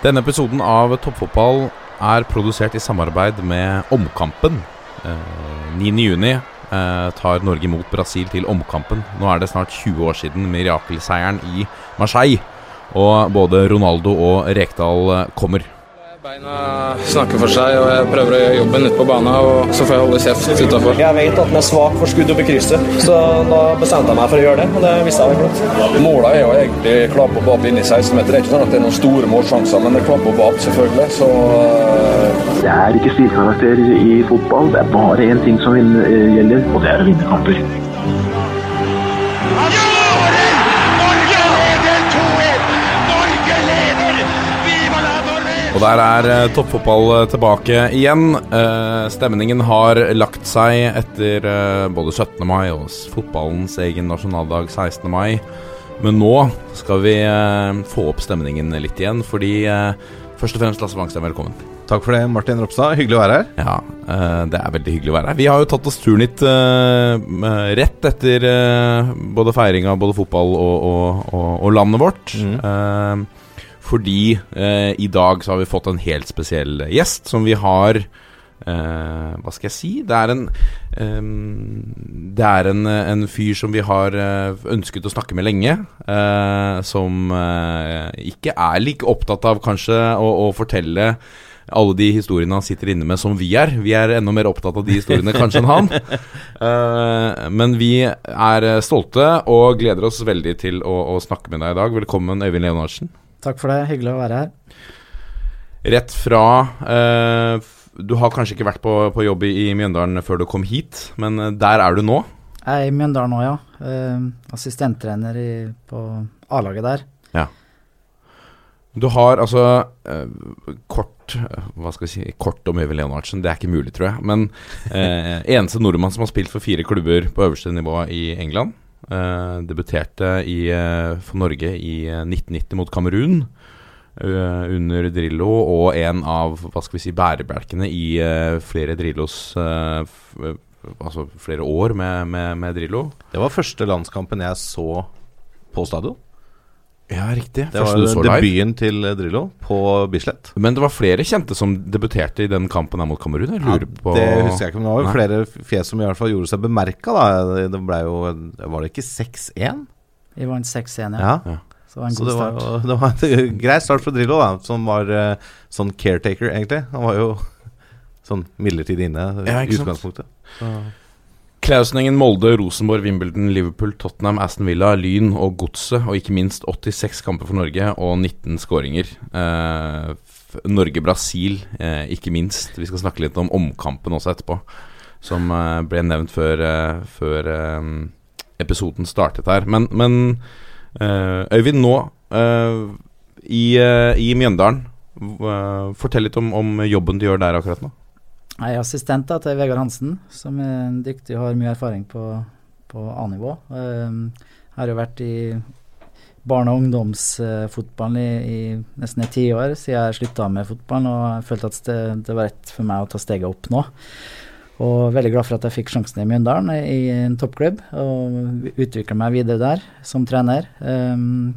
Denne episoden av Toppfotball er produsert i samarbeid med Omkampen. Eh, 9.6 eh, tar Norge mot Brasil til Omkampen. Nå er det snart 20 år siden mirakelseieren i Marseille. Og både Ronaldo og Rekdal eh, kommer. Beina snakker for seg, og jeg prøver å gjøre jobben ute på banen. Og så får jeg holde kjeft utafor. Jeg vet at den er svak for skudd opp i krysset, så da bestemte jeg meg for å gjøre det. Og det visste jeg vel godt. Målet er jo egentlig klapp og inn i 16-meter. Det er ikke sånn at det er noen store målsjanser, men det er klapp og bap, selvfølgelig. Så eh, Det er ikke stilkarakter i fotball. Det er bare én ting som eh, gjelder, og det er å vinne kamper. Og der er eh, toppfotball eh, tilbake igjen. Eh, stemningen har lagt seg etter både 17. mai og fotballens egen nasjonaldag 16. mai. Men nå skal vi få opp stemningen litt igjen, fordi først og fremst Lasse Wangstein, velkommen. Takk for det, Martin Ropstad. Hyggelig å være her. Ja, det er veldig hyggelig å være her. Vi har jo tatt oss turen hit rett etter både feiring av både fotball og, og, og, og landet vårt. Eh, fordi eh, i dag så har vi fått en helt spesiell gjest som vi har eh, Hva skal jeg si? Det er en eh, Det er en, en fyr som vi har eh, ønsket å snakke med lenge. eh, som eh, ikke er like opptatt av kanskje å, å fortelle alle de historiene han sitter inne med, som vi er. Vi er enda mer opptatt av de historiene kanskje enn han. Uh, men vi er stolte og gleder oss veldig til å, å snakke med deg i dag. Velkommen, Øyvind Leonardsen. Takk for det. Hyggelig å være her. Rett fra eh, Du har kanskje ikke vært på, på jobb i, i Mjøndalen før du kom hit, men eh, der er du nå. Jeg er i Mjøndalen nå, ja. Eh, assistenttrener i, på A-laget der. Ja. Du har altså eh, kort Hva skal vi si Kort om Øyvind Leonardsen. Det er ikke mulig, tror jeg. Men eh, eneste nordmann som har spilt for fire klubber på øverste nivå i England. Eh, debuterte i, eh, for Norge i eh, 1990 mot Kamerun. eh, under Drillo, og en av hva skal vi si, bærebjelkene i eh, flere Drillos eh, eh, Altså flere år med, med, med Drillo. Det var første landskampen jeg så på stadion. Ja, riktig. Det var så live. debuten til Drillo på Bislett. Men det var flere kjente som debuterte i den kampen her mot Kamerun. Jeg lurer på Det husker jeg ikke, men det var jo Nei. flere fjes som i hvert fall gjorde seg bemerka. Det, det ble jo Var det ikke 6-1? Vi vant 6-1, ja. Ja. Så det var en god det var, start. det var en grei start for Drillo, da, som var eh, sånn caretaker, egentlig. Han var jo sånn midlertidig inne i Ja, utgangspunktet. sant? Klausenengen, Molde, Rosenborg, Wimbledon, Liverpool, Tottenham, Aston Villa, Lyn og Godset. Og ikke minst 86 kamper for Norge og 19 skåringer. Eh, Norge-Brasil, eh, ikke minst. Vi skal snakke litt om omkampen også etterpå. Som eh, ble nevnt før, eh, før eh, episoden startet her. Men, men eh, Øyvind, nå i, i Mjøndalen. fortell litt om, om jobben du gjør der akkurat nå. Jeg er assistent da, til Vegard Hansen, som er dyktig og har mye erfaring på, på A-nivå. Jeg har jo vært i barne- og ungdomsfotballen i, i nesten et tiår siden jeg slutta med fotballen, og jeg følte at det, det var rett for meg å ta steget opp nå. Og veldig glad for at jeg fikk sjansen i Mjøndalen, i en toppklubb, og utvikle meg videre der som trener. Um,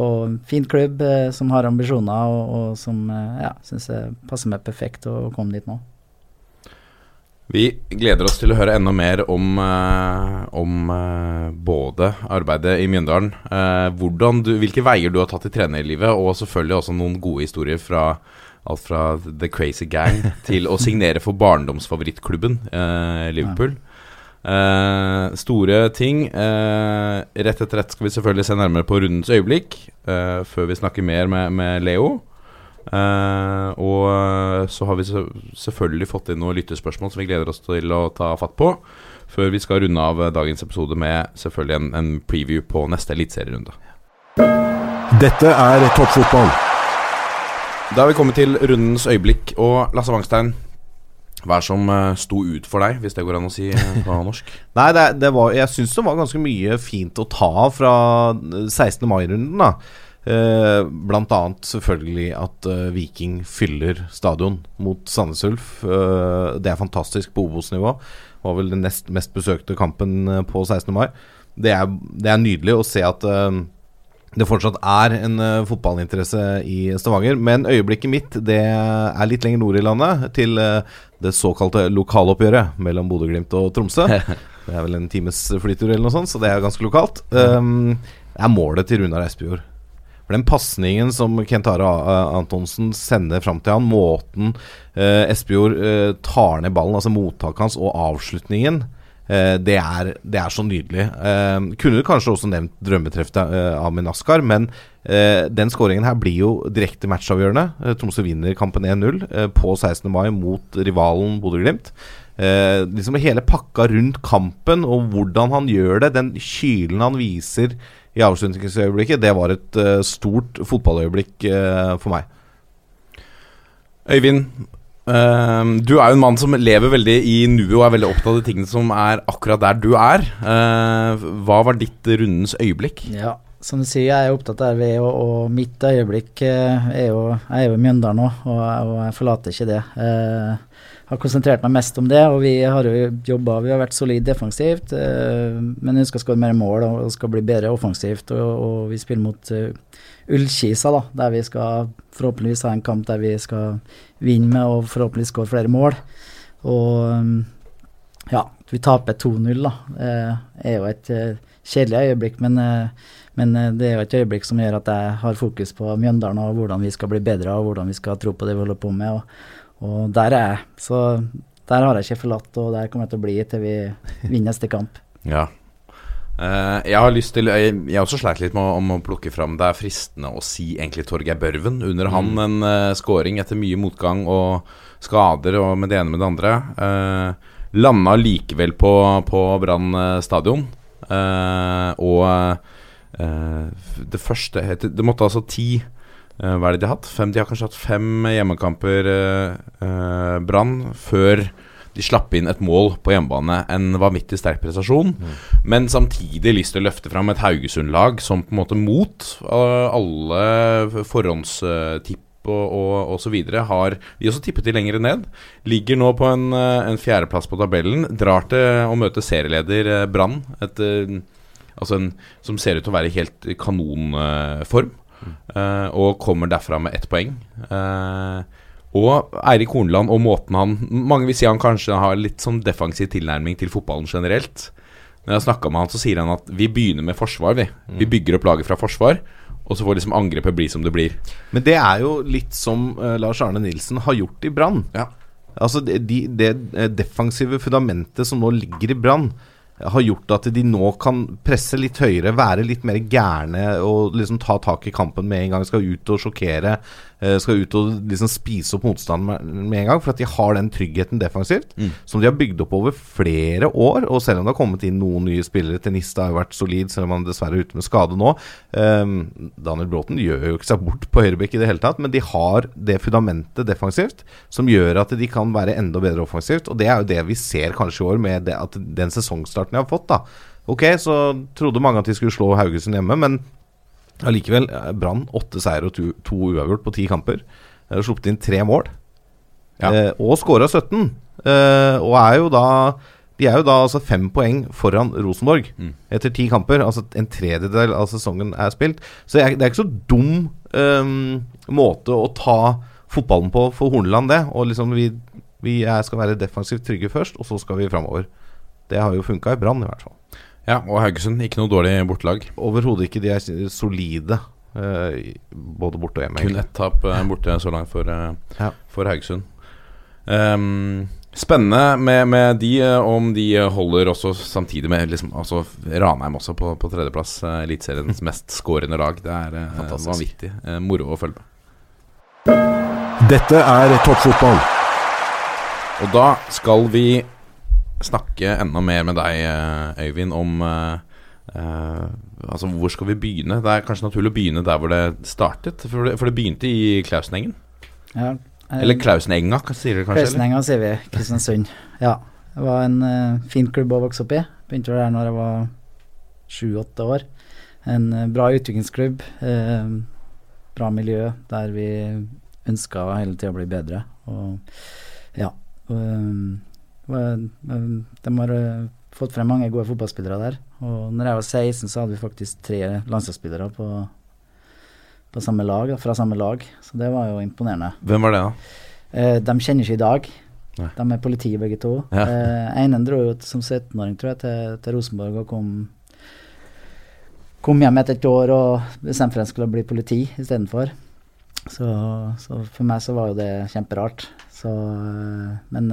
og fin klubb eh, som har ambisjoner, og, og som eh, ja, syns passer meg perfekt å komme dit nå. Vi gleder oss til å høre enda mer om, eh, om eh, både arbeidet i Mjøndalen, eh, du, hvilke veier du har tatt i trenerlivet, og selvfølgelig også noen gode historier fra alt fra The Crazy Gang til å signere for barndomsfavorittklubben eh, Liverpool. Eh, store ting. Eh, rett etter rett skal vi selvfølgelig se nærmere på rundens øyeblikk, før vi snakker mer med, med Leo. Eh, og eh, så har vi selvfølgelig fått inn noen lyttespørsmål som vi gleder oss til å ta fatt på. Før vi skal runde av eh, dagens episode med selvfølgelig en, en preview på neste eliteserierunde. Dette er toppfotball. Da har vi kommet til rundens øyeblikk. Og Lasse Wangstein, hva er som sto ut for deg, hvis det går an å si på norsk? Nei, det, det var, jeg syns det var ganske mye fint å ta av fra 16. mai-runden. da Eh, blant annet selvfølgelig at eh, Viking fyller stadion mot Sandnes Ulf. Eh, det er fantastisk på Obos-nivå. Var vel den nest mest besøkte kampen eh, på 16. mai. Det er, det er nydelig å se at det fortsatt er en fotballinteresse i Stavanger. Men øyeblikket mitt det er litt lenger nord i landet, til det såkalte lokaloppgjøret mellom Bodø-Glimt og Tromsø. det er vel en times flytur eller noe sånt, så det er ganske lokalt. Det er målet til Runar Espejord. For den pasningen som Kent Are Antonsen sender fram til han, måten eh, Espejord eh, tar ned ballen, altså mottaket hans og avslutningen, eh, det, er, det, er, så nydelig. Uh, kunne du kanskje også nevnt drømmetreffet eh, Amin Askar, men den skåringen her blir jo direkte matchavgjørende. Tromsø vinner kampen 1-0 på 16. mai mot rivalen Bodø-Glimt. liksom hele pakka rundt kampen og hvordan han gjør det, den kylen han viser i avslutningsøyeblikket, det var et uh, stort fotballøyeblikk uh, for meg. Øyvind, uh, du er jo en mann som lever veldig i nuet og er veldig opptatt av tingene som er akkurat der du er. hva var ditt rundens øyeblikk? Ja, som du sier, jeg er opptatt av det, og, og mitt øyeblikk er jo Jeg er jo i Mjøndalen nå, og, og, jeg forlater ikke det. Uh, har konsentrert meg mest om det, og vi har jo jobba Vi har vært solid defensivt, uh, men vi skal skåre mer mål og skal bli bedre offensivt. Og, og vi spiller mot uh, Ullkisa, da, der vi skal forhåpentligvis ha en kamp der vi skal vinne med og forhåpentligvis skåre flere mål. Og um, ja, vi taper 2-0, da. Det er jo et kjedelig øyeblikk, men, men, det er jo et øyeblikk som gjør at jeg har fokus på Mjøndalen og hvordan vi skal bli bedre og hvordan vi skal tro på det vi holder på med. Og, og der er jeg. Så der har jeg ikke forlatt, og der kommer jeg til å bli til vi vinner neste kamp. Ja. Uh, jeg har lyst til Jeg, jeg også sleit litt med å, om å plukke fram Det er fristende å si egentlig Torgeir Børven. Under han mm. en uh, scoring etter mye motgang og skader og med det ene med det andre. Uh, landa likevel på, på Brann stadion. Uh, og det første Det måtte altså ti hva er det de har hatt? Fem, de har kanskje hatt fem hjemmekamper, uh, Brann, før de slapp inn et mål på hjemmebane. En vanvittig sterk prestasjon. Mm. Men samtidig lyst til å løfte fram et Haugesund-lag som på en måte mot uh, alle forhåndstipp og, og, og, så videre har de også tippet de lenger ned. Ligger nå på en, en fjerdeplass på tabellen. Drar til å møte serieleder Brann. Altså som ser ut til å være i helt kanonform. Uh, og kommer derfra med ett poeng. Uh, og Eirik Hornland og måten han Mange vil si han kanskje har litt sånn defensiv tilnærming til fotballen generelt. Når jeg har snakka med han, så sier han at vi begynner med forsvar, vi. Mm. Vi bygger opp laget fra forsvar. Og så får liksom angrepet bli som det blir. Men det er jo litt som uh, Lars Arne Nilsen har gjort i Brann. Ja. Altså det, de, det defensive fundamentet som nå ligger i Brann, har gjort at de nå kan presse litt høyere, være litt mer gærne og liksom ta tak i kampen med en gang. Skal ut og sjokkere. Eh, skal ut og liksom spise opp motstanden med en gang. For at de har den tryggheten defensivt mm. som de har bygd opp over flere år. Og selv om det har kommet inn noen nye spillere Tenista har jo vært solid, selv om han dessverre er ute med skade nå. Um, Daniel Bråten gjør jo ikke seg bort på høyrebekk i det hele tatt, men de har det fundamentet defensivt som gjør at de kan være enda bedre offensivt. Og det er jo det vi ser kanskje i år med det, den sesongstarten de har fått. da Ok, så trodde mange at de skulle slå Haugesund hjemme, men allikevel. Brann åtte seier og to, to uavgjort på ti kamper. De har sluppet inn tre mål. Ja. Eh, og skåra 17. Eh, og er jo da De er jo da altså fem poeng foran Rosenborg mm. etter ti kamper. Altså en tredjedel av sesongen er spilt. Så det er, det er ikke så dum um, måte å ta fotballen på for Horneland, det. Og liksom vi, vi er, skal være defensivt trygge først, og så skal vi framover. Det har jo funka i Brann, i hvert fall. Ja, og Haugesund, ikke noe dårlig bortelag. Overhodet ikke. De er solide, uh, både borte og hjemme. Kun ett tap uh, borte så langt for, uh, ja. for Haugesund. Um, spennende med, med, de, om de holder også samtidig med liksom, altså Ranheim også på, på tredjeplass. Eliteseriens mest skårende lag. Det er vanvittig moro å følge med. Dette er toppfotball. Og da skal vi snakke enda mer med deg, eh, Øyvind, om uh, uh, Altså, hvor skal vi begynne? Det er kanskje naturlig å begynne der hvor det startet. For det, for det begynte i Klausenengen. Ja, uh, eller Klausenenga, sier dere kanskje? Klausenenga sier vi. Kristiansund. Ja. Det var en fin klubb å vokse opp i. Begynte der når jeg var sju-åtte år. En bra utviklingsklubb. bra miljø der vi ønska hele tida å bli bedre. Og ja. Og, de har eh, fått frem mange gode fotballspillere der. Og når jeg var 16, så hadde vi faktisk tre landslagsspillere på på samme lag, fra samme lag. Så det var jo imponerende. Hvem var det, da? Eh, de kjenner ikke i dag. Nei. De er politi begge to. Ja. Eh, Einen dro jo som 17-åring, tror jeg, til, til Rosenborg og kom Kom hjem etter et år og bestemte for at skulle bli politi istedenfor. Så, så for meg så var jo det kjemperart. Så, men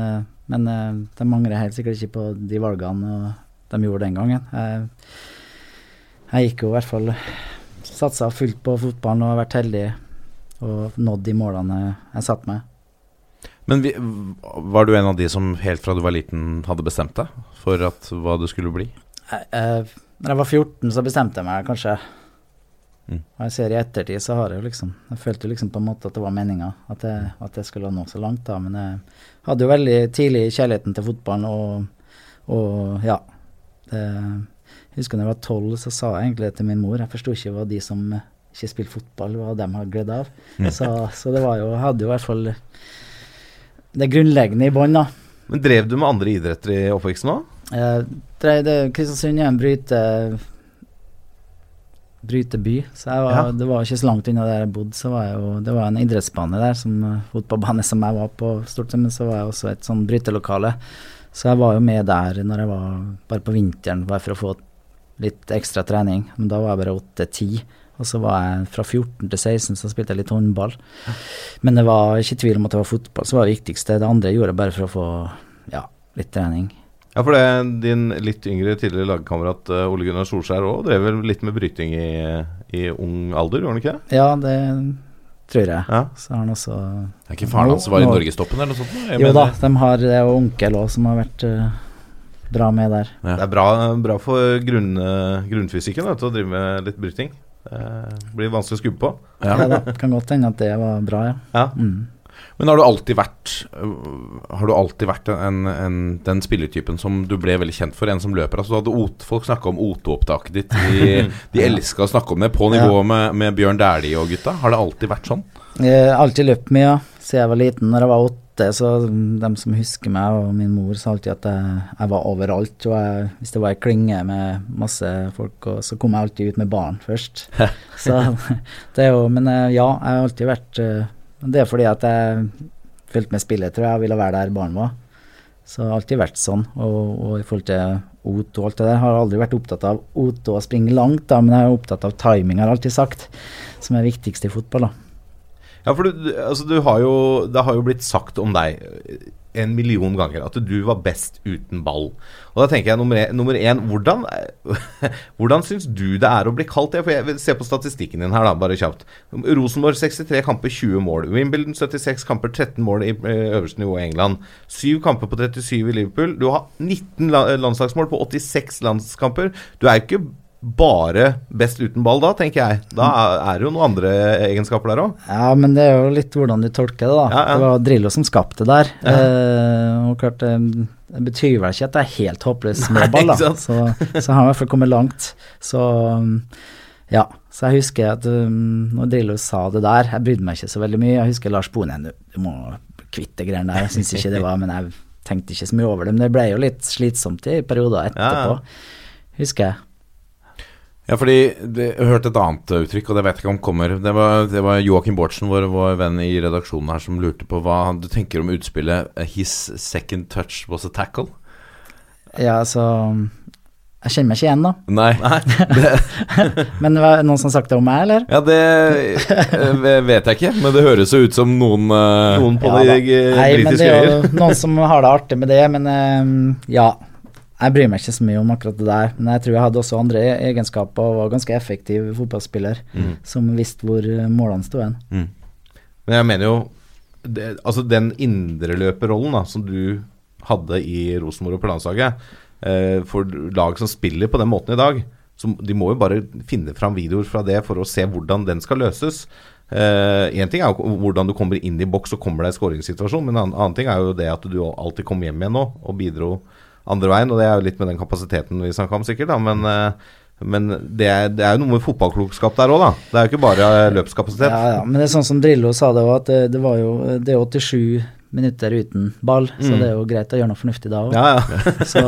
men uh, de angrer helt sikkert ikke på de valgene og de gjorde den gangen. Jeg, jeg gikk jo i hvert fall Satsa fullt på fotballen og har vært heldig og nådd de målene jeg, satt satte meg. Men vi, var du en av de som helt fra du var liten hadde bestemt deg for at, hva du skulle bli? Jeg, jeg, når jeg var 14, så bestemte jeg meg kanskje. Mm. Og jeg ser i ettertid, så har jeg jo liksom Jeg følte jo liksom på en måte at det var meninga at, at jeg skulle nå så langt, da. Men jeg hadde jo veldig tidlig kjærligheten til fotballen, og, og ja. Det, jeg husker da jeg var tolv, så sa jeg egentlig til min mor. Jeg forsto ikke hva de som ikke spilte fotball, hva de hadde glede av. Så, så det var jo hadde jo i hvert fall det grunnleggende i bånn, da. Men drev du med andre idretter i oppveksten òg? Eh, Kristiansund er en bryte bryteby, så var, Ja. det var ikke så langt unna der jeg bodde. Så var jeg jo, det var en idrettsbane der, som eh, fotballbane som jeg var på, stort sett, men så var jeg også et sånn brytelokale. Så jeg var jo med der når jeg var bare på vinteren, bare for å få litt ekstra trening. Men da var jeg bare 8-10. Og så var jeg fra 14 til 16, så spilte jeg litt håndball. Men det var ikke tvil om at det var fotball som var det viktigste. Det andre gjorde jeg bare for å få ja, litt trening. Ja, for det, din litt yngre tidligere lagkamerat eh, Ole Gunnar Solskjær òg drev vel litt med bryting i, i ung alder, gjorde han ikke det? Ja, det tror jeg. Ja. Så har han også Er ikke faren hans som var i norgestoppen eller noe sånt? Jeg Jo mener- da, de har det er jo onkel òg som har vært uh, bra med der. Ja. Det er bra, bra for grunn, uh, grunnfysikken da, til å drive med litt bryting. Det blir vanskelig å skubbe på. Ja. Ja. da, Kan godt hende at det var bra, ja. Ja. Mm. Men har du alltid vært øh, Har du alltid vært en, en, den spillertypen som du ble veldig kjent for? En som løper? Altså, Ot, folk snakka om Oto-opptaket ditt. De, de elska å snakke om det, på nivå med, med Bjørn Dæhlie og gutta. Har det alltid vært sånn? Jeg har alltid løpt mye, ja. Siden jeg var liten. Når jeg var åtte, så de som husker meg og min mor, sa alltid at jeg, jeg var overalt. Og jeg, hvis det var ei klynge med masse folk, og, så kom jeg alltid ut med barn først. så det er jo Men eh, ja, jeg har alltid vært eh, Det er fordi at jeg fulgte med spillet, tror jeg, og ville være der barn var. Så det har alltid vært sånn. Og, og i forhold til Oto og alt det der, har jeg aldri vært opptatt av Oto å springe langt, da, men jeg er opptatt av timing, har jeg alltid sagt. Som er viktigst i fotball, da. Ja, for du, altså, du har jo, det har jo blitt sagt om deg en million ganger at du var best uten ball. Og da tenker jeg nummer én, nummer én hvordan, hvordan syns du det er å bli kalt det? For jeg se på statistikken din her, da, bare kjapt. Rosenborg 63 kamper, 20 mål. Wimbledon 76 kamper, 13 mål i eh, øverste nivå i England. 7 kamper på 37 i Liverpool. Du har 19 landslagsmål på 86 landskamper. Du er jo ikke bare best uten ball da, tenker jeg. Da er det jo noen andre egenskaper der òg. Ja, men det er jo litt hvordan du tolker det, da. Ja, ja. Det var Drillo som skapte det der. Eh, og klart, det, det betyr vel ikke at det er helt håpløst med ball, da. Så, så han har i hvert fall kommet langt. Så um, ja. Så jeg husker at um, når Drillo sa det der, jeg brydde meg ikke så veldig mye. Jeg husker Lars du, du må kvitte greiene der. Jeg syns ikke det var Men jeg tenkte ikke så mye over det. Men det ble jo litt slitsomt i perioder etterpå, husker jeg. Ja, fordi det, Jeg hørte et annet uttrykk, og det vet jeg ikke om kommer. Det var, det var Joakim Bårdsen, vår, vår venn i redaksjonen her, som lurte på hva du tenker om utspillet eh, 'His second touch was a tackle'. Ja, altså Jeg kjenner meg ikke igjen, da. Nei. Men var det noen som har sagt det om meg, eller? Ja, det eh, vet jeg ikke, men det høres jo ut som noen eh, Noen på Ja de da. eh, Nei, men britiske det er øyer. jo noen som har det artig med det, men ja. Jeg bryr meg ikke så mye om akkurat det der, men jeg tror jeg hadde også andre e- egenskaper og var ganske effektiv fotballspiller Mm. som visste hvor eh, målene sto hen. Men jeg mener jo det, Altså den indreløperrollen som du hadde i Rosenborg på landslaget eh, For lag som spiller på den måten i dag så De må jo bare finne fram videoer fra det for å se hvordan den skal løses. Én ting er jo hvordan du kommer inn i boks og kommer deg i skåringssituasjon, men en annen, annen ting er jo det at du alltid kom hjem igjen nå og bidro andre veien. Og det er jo litt med den kapasiteten vi snakka om, sikkert. da, men eh, men det er, det er jo noe med fotballklokskap der òg, da. Det er jo ikke bare løpskapasitet. Ja, ja, men det er sånn som Drillo sa det òg, at det, det var jo Det er 87 minutter uten ball, så Mm. det er jo greit å gjøre noe fornuftig da òg. Ja, ja. så,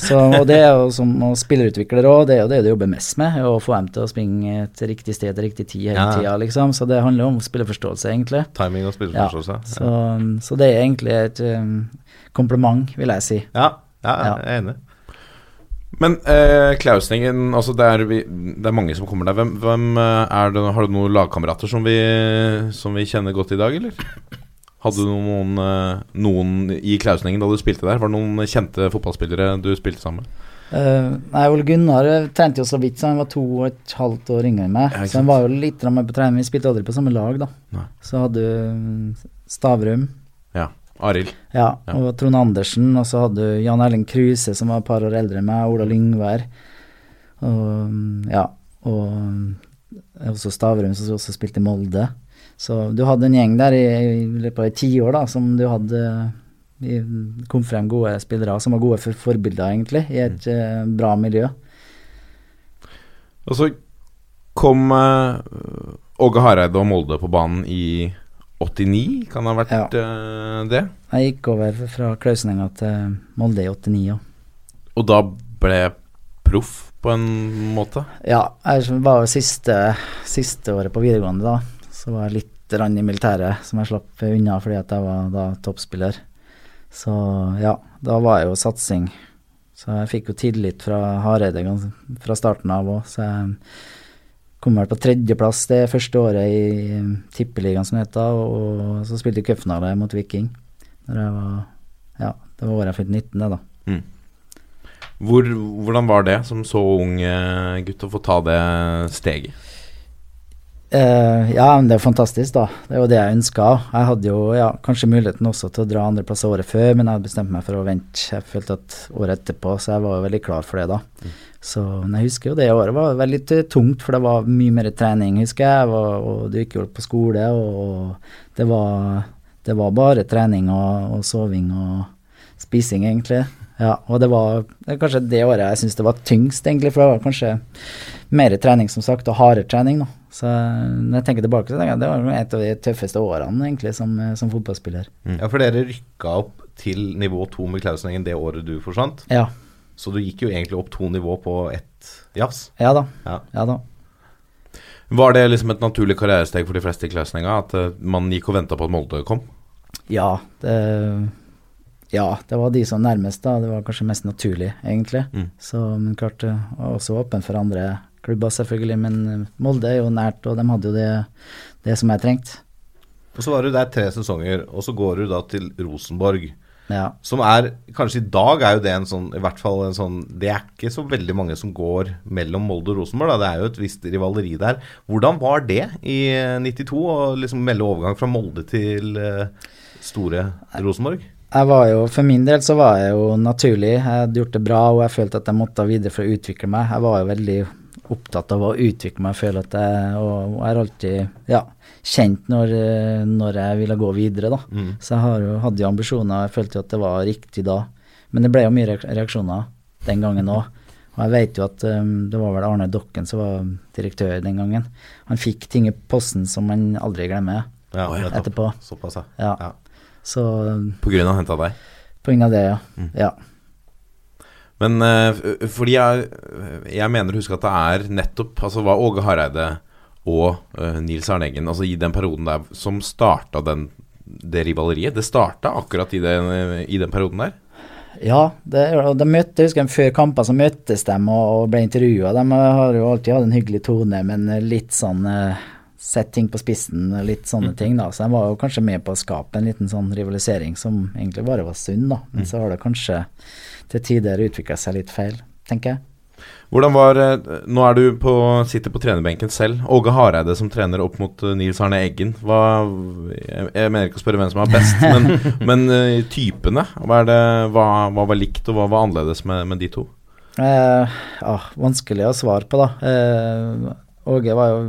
så, og det er jo som spillerutvikler òg, det er jo det du jobber mest med, å få dem til å springe til riktig sted til riktig tid hele Ja. tida, liksom. Så det handler jo om spillerforståelse, egentlig. Timing og spillerforståelse. Ja, så, så det er egentlig et um, kompliment, vil jeg si. Ja, ja, Ja. jeg er enig. Men eh, Klausningen, altså det er, vi, det er mange som kommer der. Hvem, hvem eh, er det, Har du noen lagkamerater som vi, som vi kjenner godt i dag, eller? Hadde du noen, eh, noen i Klausningen da du spilte der? Var det noen kjente fotballspillere du spilte sammen med? Uh, nei, Ole Gunnar trente jo så vidt, så han var to og et halvt år yngre enn meg. Ja, så han var jo litt med på trening, vi spilte aldri på samme lag, da. Nei. Så hadde du Stavrum. Arild. ja, og Trond Andersen, og så hadde du Jan Erling Kruse, som var et par år eldre enn meg, Ola Lyngvær, og mm, ja, og mm, også Stavrum, som også spilte i Molde. Så du hadde en gjeng der i, løpet av et tiår, da, som du hadde i, kom frem gode spillere som var gode for forbilder, egentlig, i et mm. bra miljø. Og så kom eh, Åge Hareide og Molde på banen i 89, kan det ha vært Ja. uh, det? Jeg gikk over fra Klausenenga til Molde i 89 ja. Og da ble jeg proff, på en måte? Ja, jeg var jo siste, siste året på videregående, da. Så var jeg litt rann i militæret, som jeg slapp unna fordi at jeg var da toppspiller. Så ja, da var jeg jo satsing. Så jeg fikk jo tillit fra Hareide fra starten av òg, så jeg kom vel på tredjeplass det første året i Tippeligaen, som det heter, og så spilte jeg cupfinale mot Viking. Var Ja, det var året jeg fylte 19, det, da. Hvor, hvordan var det som så ung eh, gutt å få ta det steget? Eh, ja, men det er fantastisk, da. Det er jo det jeg ønska. Jeg hadde jo ja, kanskje muligheten også til å dra andreplass året før, men jeg hadde bestemt meg for å vente. Jeg følte at året etterpå, så jeg var jo veldig klar for det, da. Så men jeg husker jo det året var veldig tungt, for det var mye mer trening, husker jeg. jeg var, og du gikk jo på skole, og det var, det var bare trening og, og soving og spising, egentlig. Ja, og det var, kanskje det året jeg syns det var tyngst, egentlig, for det var kanskje mer trening, som sagt, og hardere trening, da. Så når jeg tenker tilbake, så tenker jeg det var et av de tøffeste årene, egentlig, som, som fotballspiller. Ja, for dere rykka opp til nivå to med Klausenengen det året du forsvant. Ja. Så du gikk jo egentlig opp to nivå på ett jafs. Ja da. Ja. Ja da. Var det liksom et naturlig karrieresteg for de fleste i Klausninga? At eh, man gikk og venta på at Molde kom? Ja, det, ja, det var de som nærmest, da. Det var kanskje mest naturlig, egentlig. Mm. Så, men klart, var også åpen for andre klubber, selvfølgelig. Men eh, Molde er jo nært, og de hadde jo det, det som jeg trengte. Og så var du der tre sesonger, og så går du da til Rosenborg. Ja. Som er Kanskje i dag er jo det en sånn I hvert fall en sånn Det er ikke så veldig mange som går mellom Molde og Rosenborg. Da. Det er jo et visst rivaleri der. Hvordan var det i eh, 92 å liksom melde overgang fra Molde til eh, store Rosenborg? Jeg var jo, For min del så var jeg jo naturlig. Jeg hadde gjort det bra, og jeg følte at jeg måtte videre for å utvikle meg. Jeg var jo veldig opptatt av å utvikle meg, føle at jeg, og, og jeg har alltid ja, kjent når, når jeg ville gå videre, da. Mm. Så jeg har hadde jo ambisjoner, jeg følte jo at det var riktig da. Men det ble jo mye reaksjoner den gangen òg. Og jeg vet jo at um, det var vel Arne Dokken som var direktør den gangen. Han fikk ting i posten som man aldri glemmer Ja, etterpå. Såpass, ja. Ja. Så På grunn av henta deg? på grunn av det, ja. Mm. ja. Men eh, fordi jeg, jeg mener å huske at det er nettopp Altså var Åge Hareide og eh, Nils Arne Eggen Altså i den perioden der som starta den, det rivaleriet. Det starta akkurat i den, i den perioden der. Ja, det, de møtte, jeg husker før kamper så møttes de og, og ble intervjua. De har jo alltid hatt en hyggelig tone, men litt sånn eh, Sett ting på spissen, litt sånne ting, da. Så de var jo kanskje med på å skape en liten sånn rivalisering som egentlig bare var sunn, da. Men så har det kanskje til tider utvikla seg litt feil, tenker jeg. Hvordan var eh, Nå er du på, sitter på trenerbenken selv. Åge Hareide som trener opp mot eh, Nils Arne Eggen. Hva, jeg, jeg mener ikke å spørre hvem som er best, men, men eh, typene. Hva, er det, hva, hva var likt, og hva var annerledes med, med de to? Eh, ah, vanskelig å svare på, da. Eh, Åge var jo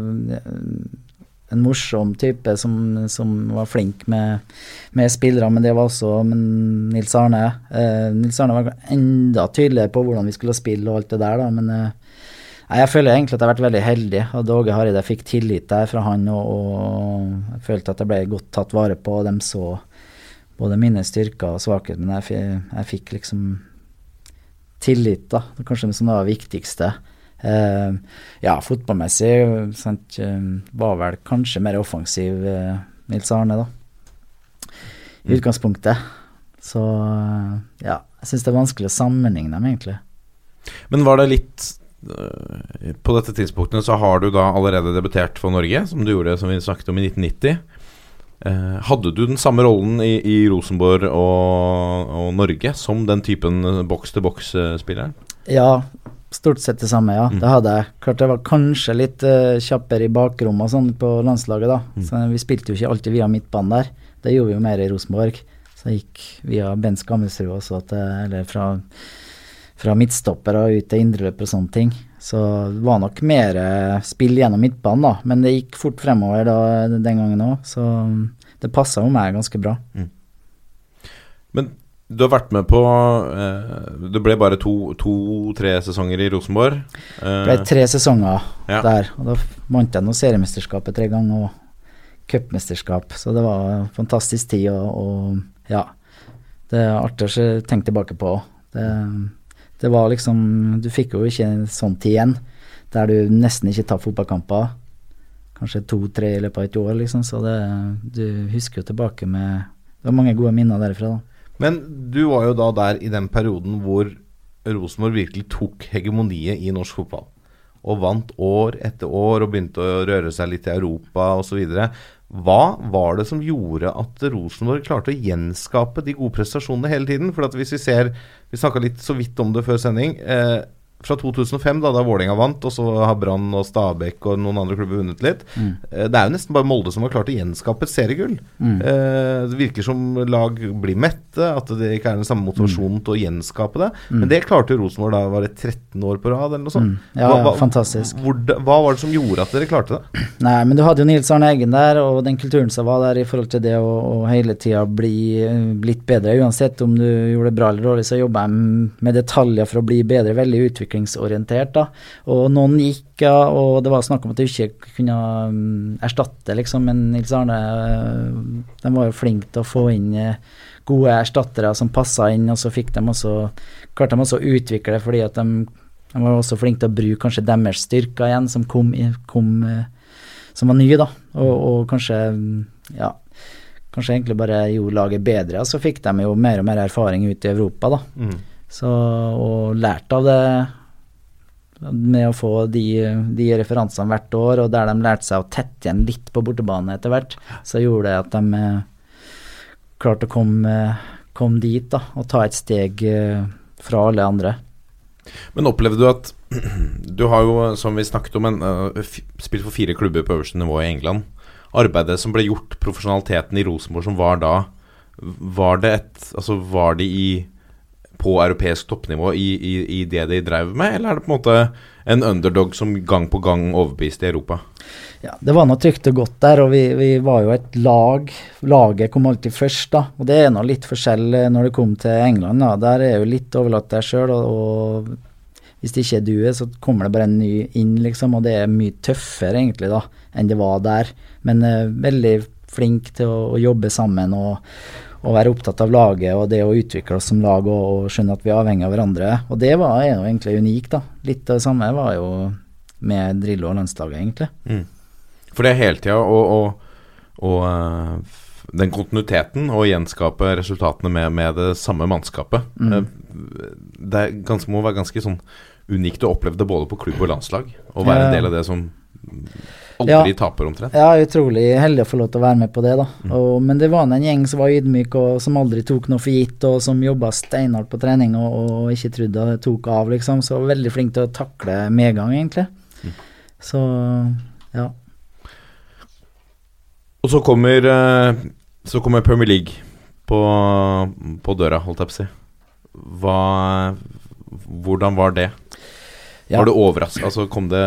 en morsom type som, som var flink med, med spillere, men det var også Nils Arne. Eh, Nils Arne var enda tydeligere på hvordan vi skulle spille og alt det der, da, men eh, jeg føler egentlig at jeg har vært veldig heldig. At Åge Hareide fikk tillit der fra han, og, og jeg følte at jeg ble godt tatt vare på. Og de så både mine styrker og svakheter, men jeg, jeg fikk liksom tillit, da. Kanskje det som var det viktigste. Eh, ja, fotballmessig sant, eh, var vel kanskje mer offensiv eh, Nils Arne, da. I utgangspunktet. Så ja, jeg syns det er vanskelig å sammenligne dem, egentlig. Men var det litt På dette tidspunktet så har du da allerede debutert for Norge, som du gjorde som vi snakket om i 1990. Eh, hadde du den samme rollen i, i Rosenborg og, og Norge som den typen boks-til-boks-spilleren? Ja, stort sett det samme, ja. Det hadde jeg. Klart jeg var kanskje litt uh, kjappere i bakrommet og sånn på landslaget, da. Så vi spilte jo ikke alltid via midtbanen der. Det gjorde vi jo mer i Rosenborg. Så jeg gikk via Bent Skammelsrud også, at, eller fra, fra midtstopper og ut til indreløp og sånne ting. Så det var nok mer uh, spill gjennom midtbanen, da. Men det gikk fort fremover da, den gangen òg, så mm, det passa jo meg ganske bra. Men du har vært med på eh, Det ble bare to-tre sesonger i Rosenborg. Eh, Det ble tre sesonger Ja. der, og da vant jeg nå seriemesterskapet tre ganger og cupmesterskap, så det var en fantastisk tid, og, og ja. Det er artig å tenke tilbake på. Det, det var liksom Du fikk jo ikke en sånn tid igjen, der du nesten ikke tar fotballkamper. Kanskje to-tre i løpet av et år, liksom, så det, du husker jo tilbake med Det var mange gode minner derifra, da. Men du var jo da der i den perioden hvor Rosenborg virkelig tok hegemoniet i norsk fotball. Og vant år etter år og begynte å røre seg litt i Europa osv. Hva var det som gjorde at Rosenborg klarte å gjenskape de gode prestasjonene hele tiden? For hvis vi ser Vi snakka litt så vidt om det før sending. Eh, fra 2005, da, da Vålerenga vant, og så har Brann og Stabæk og noen andre klubber vunnet litt. Mm. det er jo nesten bare Molde som har klart å gjenskape et seriegull. Eh, det virker som lag blir mette, at det ikke er den samme motivasjonen til å gjenskape det. Men det klarte jo Rosenborg da var det 13 år på rad, eller noe sånt. Mm. Ja, ja, fantastisk. Hvor, hva var det som gjorde at dere klarte det? Nei, men du hadde jo Nils Arne Eggen der, og den kulturen som var der i forhold til det å, å hele tida bli blitt bedre. Uansett om du gjorde det bra eller dårlig, så jobba jeg med detaljer for å bli bedre. Veldig utviklingsorientert, da. Og noen gikk, ja, og det var snakk om at de ikke kunne mm, erstatte, liksom, men Nils Arne øh, de var jo flinke til å få inn eh, gode erstattere som passa inn, og så fikk de også klarte de også å utvikle det fordi at de, de var også flinke til å bruke kanskje deres styrker igjen, som kom, kom eh, som var nye, da, og, og kanskje mm, ja, kanskje egentlig bare gjorde laget bedre. Og så fikk de jo mer og mer erfaring ute i Europa, da. Mm. Så, og lærte av det med å få de, de referansene hvert år, og der de lærte seg å tette igjen litt på bortebane etter hvert, så gjorde det at de eh, klarte å komme, komme dit, da, og ta et steg eh, fra alle andre. Men opplevde du at Du har jo, som vi snakket om, en, spilt for fire klubber på øverste nivå i England. Arbeidet som ble gjort, profesjonaliteten i Rosenborg som var da, var det et Altså, var de i på europeisk toppnivå i, i, i det de drev med, eller er det på en måte en underdog som gang på gang overbeviste i Europa? Ja, det var noe trygt og godt der, og vi, vi var jo et lag. Laget kom alltid først, da. Og det er nå litt forskjell eh, når det kom til England, da. Der er jo litt overlatt deg sjøl, og, og hvis det ikke er du, så kommer det bare en ny inn, liksom. Og det er mye tøffere, egentlig, da, enn det var der. Men uh, veldig flink til å, å jobbe sammen og, og være opptatt av laget og det å utvikle oss som lag og, og skjønne at vi er avhengig av hverandre. Og det var er jo egentlig unikt, da. Litt av det samme var jo med Drillo og landslaget, egentlig. For det er hele tida å, å, å, øh, Den kontinuiteten og gjenskape resultatene med, med det samme mannskapet. Mm. øh, Det er ganske, må være ganske sånn unikt å oppleve det både på klubb og landslag. Å være en del av det som aldri Ja. taper, omtrent. Ja, utrolig heldig å få lov til å være med på det, da. Og, men det var en gjeng som var ydmyk, og som aldri tok noe for gitt, og som jobba steinhardt på trening og, og ikke trodde det tok av, liksom. Så veldig flink til å takle medgang, egentlig. Så ja. Og så kommer, øh, så kommer Premier League på, på døra, holdt jeg på å si. Hva Hvordan var det? Ja. Var det overraskende? Altså, kom det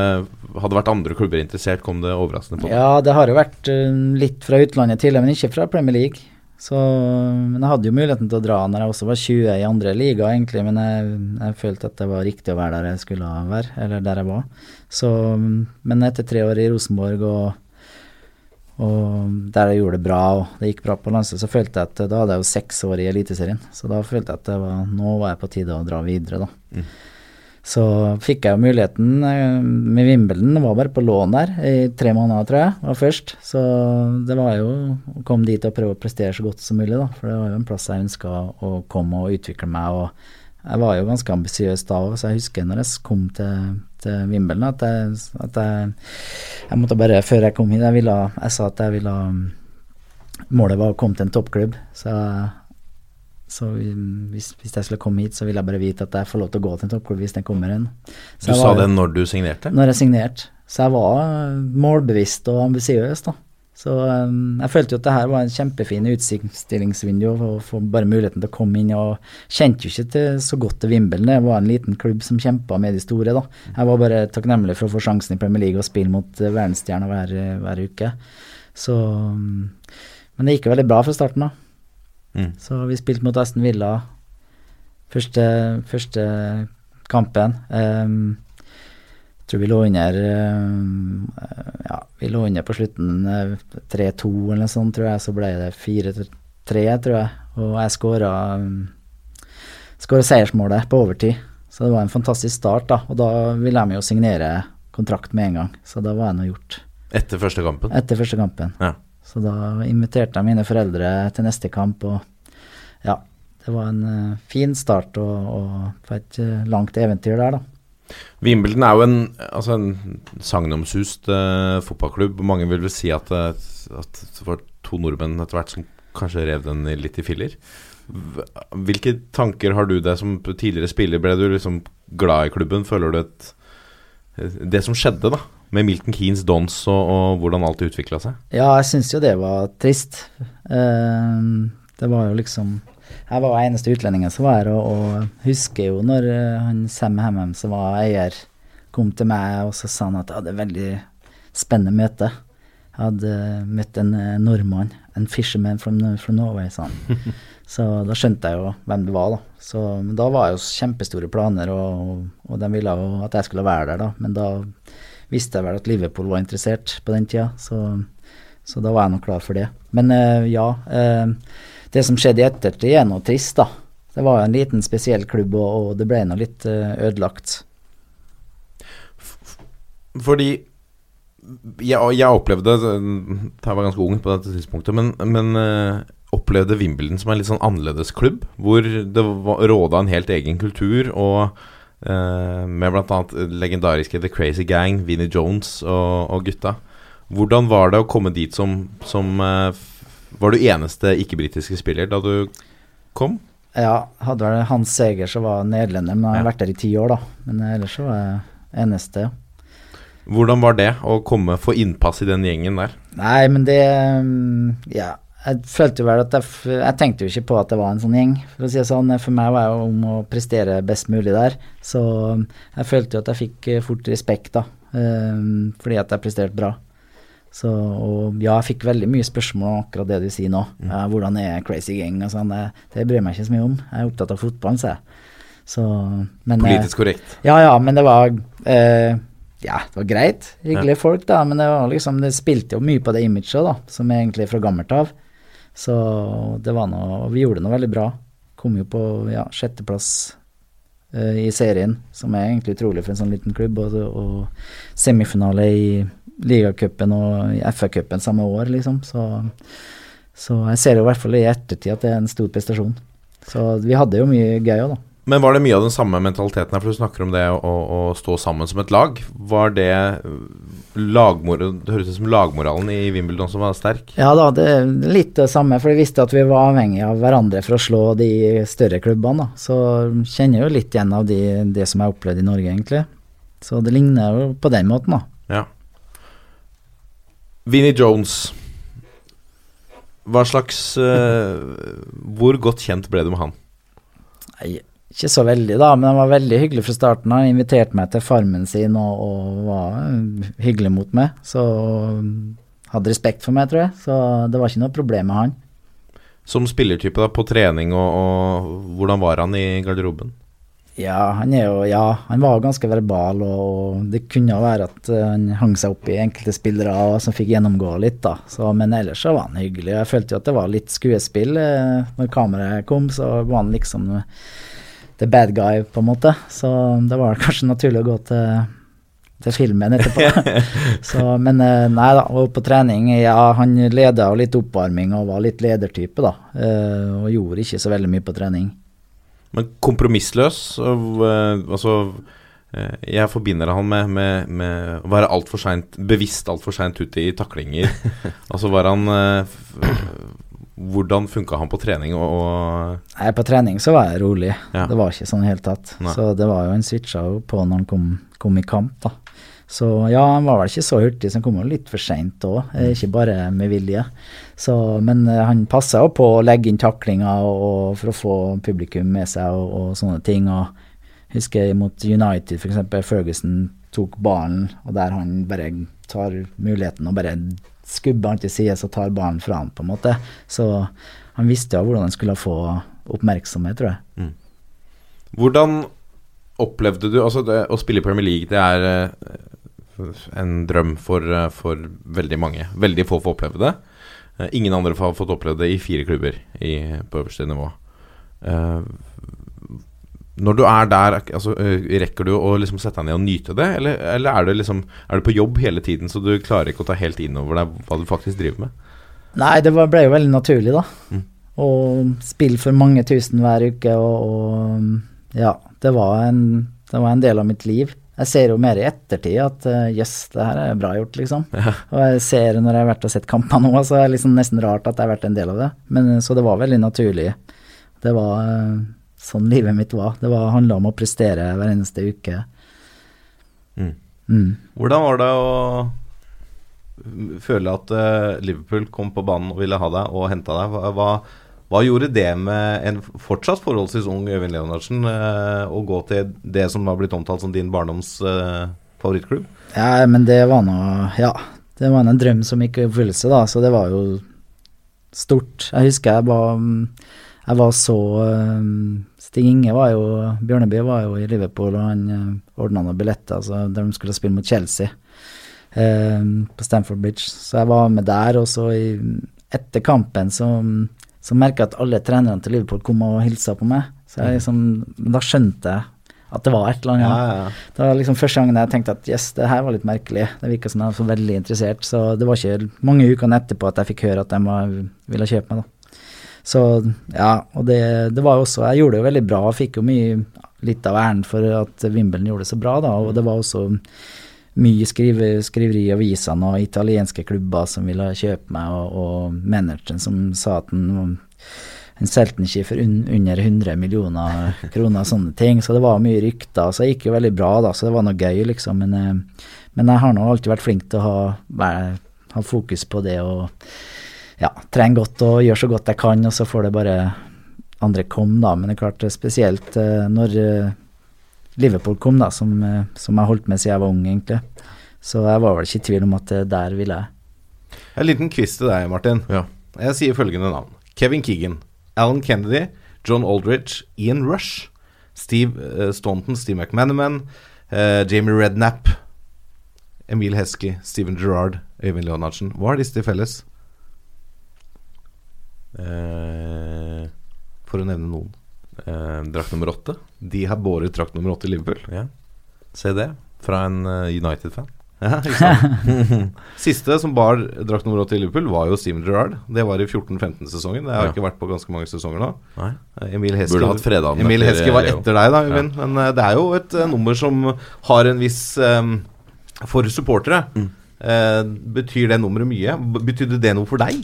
Hadde det vært andre klubber interessert, kom det overraskende på? Ja, det har jo vært eh, litt fra utlandet tidligere, men ikke fra Premier League. Så, men jeg hadde jo muligheten til å dra når jeg også var 20 i andre liga, egentlig, men jeg, jeg følte at det var riktig å være der jeg skulle være, eller der jeg var. Så, men etter tre år i Rosenborg og, Og der jeg gjorde det bra, og det gikk bra på landslaget, så følte jeg at da hadde jeg jo seks år i Eliteserien. Så da følte jeg at det var, nå var jeg på tide å dra videre, da. Mm. Så fikk jeg jo muligheten eh, med Wimbledon, var bare på lån der i tre måneder, tror jeg, var først. Så det var jo å komme dit og prøve å prestere så godt som mulig, da. For det var jo en plass jeg ønska å komme og utvikle meg. og jeg var jo ganske ambisiøs da òg, så jeg husker når jeg kom til, til Wimbledon at, jeg, at jeg, jeg måtte bare, før jeg kom hit, jeg, ville, jeg sa at jeg ville Målet var å komme til en toppklubb, så, så hvis, hvis, jeg skulle komme hit, så ville jeg bare vite at jeg får lov til å gå til en toppklubb hvis den kommer inn. Så du sa det når du signerte? Når jeg signerte. Så jeg var målbevisst og ambisiøs, da. Så um, jeg følte jo at det her var en kjempefin utstillingsvindu å få bare muligheten til å komme inn. og Kjente jo ikke til, så godt til Wimbledon, det var en liten klubb som kjempa med de store. da. Jeg var bare takknemlig for å få sjansen i Premier League og spille mot uh, verdensstjerner hver, hver, uke. Så, um, men det gikk jo veldig bra fra starten, da. Mm. Så vi spilte mot Aston Villa første, første kampen. Um, tror vi lå under Ja, vi lå under på slutten 3-2 eller noe sånt, tror jeg. Så ble det 4-3, tror jeg. Og jeg skåra skåra seiersmålet på overtid. Så det var en fantastisk start, da. Og da ville de jo signere kontrakt med en gang. Så da var jeg nå gjort. Etter første kampen? Etter første kampen. Ja. Så da inviterte jeg mine foreldre til neste kamp, og ja. Det var en uh, fin start og, og på et uh, langt eventyr der, da. Wimbledon er jo en, altså en sagnomsust uh, fotballklubb. Mange vil vel si at, at, det var to nordmenn etter hvert som kanskje rev den litt i filler. Hvilke tanker har du deg som tidligere spiller? Ble du liksom glad i klubben? Føler du et Det som skjedde, da, med Milton Keanes Dons og, og hvordan alt utvikla seg? Ja, jeg syns jo det var trist. Uh, det var jo liksom jeg var eneste utlendingen som var her, og, og husker jo når uh, han Sam Hammam, som var eier, kom til meg og så sa han at jeg hadde et veldig spennende møte. Jeg hadde møtt en uh, nordmann, en fisherman from, from Norway, sa han. så da skjønte jeg jo hvem det var, da. Så men da var jo kjempestore planer, og, og de ville jo at jeg skulle være der, da. Men da visste jeg vel at Liverpool var interessert på den tida, så, så da var jeg nok klar for det. Men uh, ja. Uh, det som skjedde i ettertid, er noe trist, da. Det var en liten, spesiell klubb, og, og det ble nå litt uh, ødelagt. Fordi jeg, jeg, opplevde Jeg var ganske ung på dette tidspunktet, men, men opplevde Wimbledon som en litt sånn annerledes klubb, hvor det råda en helt egen kultur, og uh, med bl.a. legendariske The Crazy Gang, Vinnie Jones og, og, gutta. Hvordan var det å komme dit som, som uh, Var du eneste ikke-britiske spiller da du kom? Ja, hadde vel Hans Seger som var nederlender, men han har ja. vært der i ti år, da. Men ellers så var jeg eneste. Hvordan var det å komme, få innpass i den gjengen der? Nei, men det mm, Ja, jeg følte jo vel at jeg Jeg tenkte jo ikke på at det var en sånn gjeng, for å si det sånn. For meg var det om å prestere best mulig der. Så jeg følte jo at jeg fikk eh, fort respekt, da. Um, fordi at jeg presterte bra. Så, og ja, jeg fikk veldig mye spørsmål om akkurat det du sier nå. Mm. Ja, hvordan er Crazy Gang og sånn. Det, det bryr meg ikke så mye om. Jeg er opptatt av fotballen, sier jeg. Så, men, Politisk korrekt. Ja, ja, men det var eh, Ja, det var greit. Hyggelige ja. folk, da. Men det var liksom Det spilte jo mye på det imaget, da, som er egentlig fra gammelt av. Så det var noe vi gjorde noe veldig bra. Kom jo på ja, sjetteplass eh, i serien, som er egentlig utrolig for en sånn liten klubb, og, og semifinale i ligacupen og i FA-cupen samme år, liksom. Så, så, jeg ser jo i hvert fall i ettertid at det er en stor prestasjon. Så vi hadde jo mye gøy òg, da. Men var det mye av den samme mentaliteten her, for du snakker om det å, å stå sammen som et lag. Var det lagmoral, Det høres ut som lagmoralen i Wimbledon som var sterk? Ja da, det er litt det samme, for vi visste at vi var avhengige av hverandre for å slå de større klubbene. Da. Så kjenner jeg jo litt igjen av de, det som jeg opplevd i Norge, egentlig. Så det ligner jo på den måten, da. Ja. Vinnie Jones. Hva slags uh, Hvor godt kjent ble du med han? Nei, ikke så veldig, da, men han var veldig hyggelig fra starten. Han inviterte meg til farmen sin og, og var hyggelig mot meg. Så hadde respekt for meg, tror jeg. Så det var ikke noe problem med han. Som spillertype da, på trening, og, og hvordan var han i garderoben? Ja, han er jo Ja, han var ganske verbal, og, det kunne være at eh, han hang seg opp i enkelte spillere som fikk gjennomgå litt, da. Så, men ellers så var han hyggelig. Jeg følte jo at det var litt skuespill. Eh, når kameraet kom, så var han liksom the bad guy, på en måte. Så det var kanskje naturlig å gå til, til filmen etterpå. så, men eh, nei da, og på trening Ja, han leda litt oppvarming og var litt ledertype, da. eh, Og gjorde ikke så veldig mye på trening. Men kompromissløs eh, Altså jeg forbinder han med, med, med å være alt for sent, bevisst altfor seint ute i taklinger. altså var han Hvordan funka han på trening og, og Nei, på trening så var jeg rolig. Ja. Det var ikke sånn i det hele tatt. Nei. Så det var jo en switcha på når han kom, kom i kamp, da. Så ja, han var vel ikke så hurtig, så han kom jo litt for seint òg, Mm. ikke bare med vilje. Så, men eh, han passa jo på å legge inn taklinger og, og for å få publikum med seg og, og sånne ting. Og jeg husker mot United f.eks. Ferguson tok ballen, og der han bare tar muligheten og bare skubber han til side så tar ballen fra han, på en måte. Så han visste jo hvordan han skulle få oppmerksomhet, tror jeg. Hvordan opplevde du Altså, det, å spille i Premier League, det er eh, en drøm for, eh, for veldig mange. Veldig få får oppleve det. Eh, ingen andre har fått oppleve det i fire klubber i, på øverste nivå. Eh, når du er der, altså, eh, rekker du å liksom sette deg ned og nyte det, eller, eller er, du liksom, er du på jobb hele tiden, så du klarer ikke å ta helt inn over deg hva du faktisk driver med? Nei, det ble jo veldig naturlig, da. Mm. Å spille for mange tusen hver uke, og, og ja, det var, en, det var en del av mitt liv. Jeg ser jo mer i ettertid at eh, yes, det her er bra gjort, liksom. Og jeg ser når jeg har vært og sett kamper nå, så er det liksom nesten rart at jeg har vært en del av det. Men eh, Så det var veldig naturlig. Det var sånn livet mitt var. Det var handla om å prestere hver eneste uke. Mm. Mm. Hvordan var det å føle at eh, Liverpool kom på banen og ville ha deg og henta deg? Hva, hva, gjorde det med en fortsatt forholdsvis ung Øyvind Leonardsen eh, å gå til det som har blitt omtalt som din barndoms eh, favorittklubb? Ja, men det var nå Ja, det var en drøm som gikk i oppfyllelse, da, så det var jo stort. Jeg husker jeg var Jeg var så um, Stig Inge var jo Bjørneby var jo i Liverpool, og han uh, ordna noen billetter så der de skulle spille mot Chelsea eh, på Stamford Bridge. Så jeg var med der, og så i, etter kampen så, så merka jeg at alle trenerne til Liverpool kom og hilsa på meg. Så jeg liksom Da skjønte jeg at det var et eller annet. Ja, ja, ja. Det var liksom første gangen jeg tenkte at yes, det her var litt merkelig. Det virka som jeg var så veldig interessert. Så det var ikke mange ukene etterpå at jeg fikk høre at de ville kjøpe meg, da. Så ja, og det, det var jo også Jeg gjorde det jo veldig bra, fikk jo mye litt av æren for at Wimbledon gjorde det så bra, da. Og det var også mye skrive, skriveri i avisene og italienske klubber som ville kjøpe meg, og, og manageren som sa at han en for un under 100 millioner kroner og sånne ting, så det var mye rykter. Så det gikk jo veldig bra, da, så det var noe gøy, liksom. Men, eh, men jeg har nå alltid vært flink til å ha, ha fokus på det og ja, trene godt og gjøre så godt jeg kan, og så får det bare andre komme, da. Men det er klart, spesielt eh, når eh, Liverpool kom, da, som, eh, som jeg holdt med siden jeg var ung, egentlig. Så jeg var vel ikke i tvil om at der ville jeg. En liten quiz til deg, Martin. Ja. Jeg sier følgende navn. Kevin Keegan, Alan Kennedy, John Aldrich, Ian Rush, Steve uh, Staunton, Steve McManaman, uh, Jamie Redknapp, Emil Heskey, Steven Gerrard, Øyvind Leonardsen. Hva har disse til felles, Eh, for å nevne noen? eh, drakt nummer åtte. De har båret drakt nummer åtte i Liverpool. Ja. Se det. Fra en eh, United-fan. Ja, ikke sant? Siste som bar drakt nummer åtte i Liverpool, var jo Steven Gerrard. Det var i 14-15-sesongen. Det har Ja. ikke vært på ganske mange sesonger nå. Nei. Eh, Emil Heske, Burde hatt fredagen Emil etter, Heskey var Leo. etter deg, da, Øyvind. Men eh, det er jo et eh, nummer som har en viss eh, For supportere Mm. eh, betyr det nummeret mye. B- Betydde det noe for deg?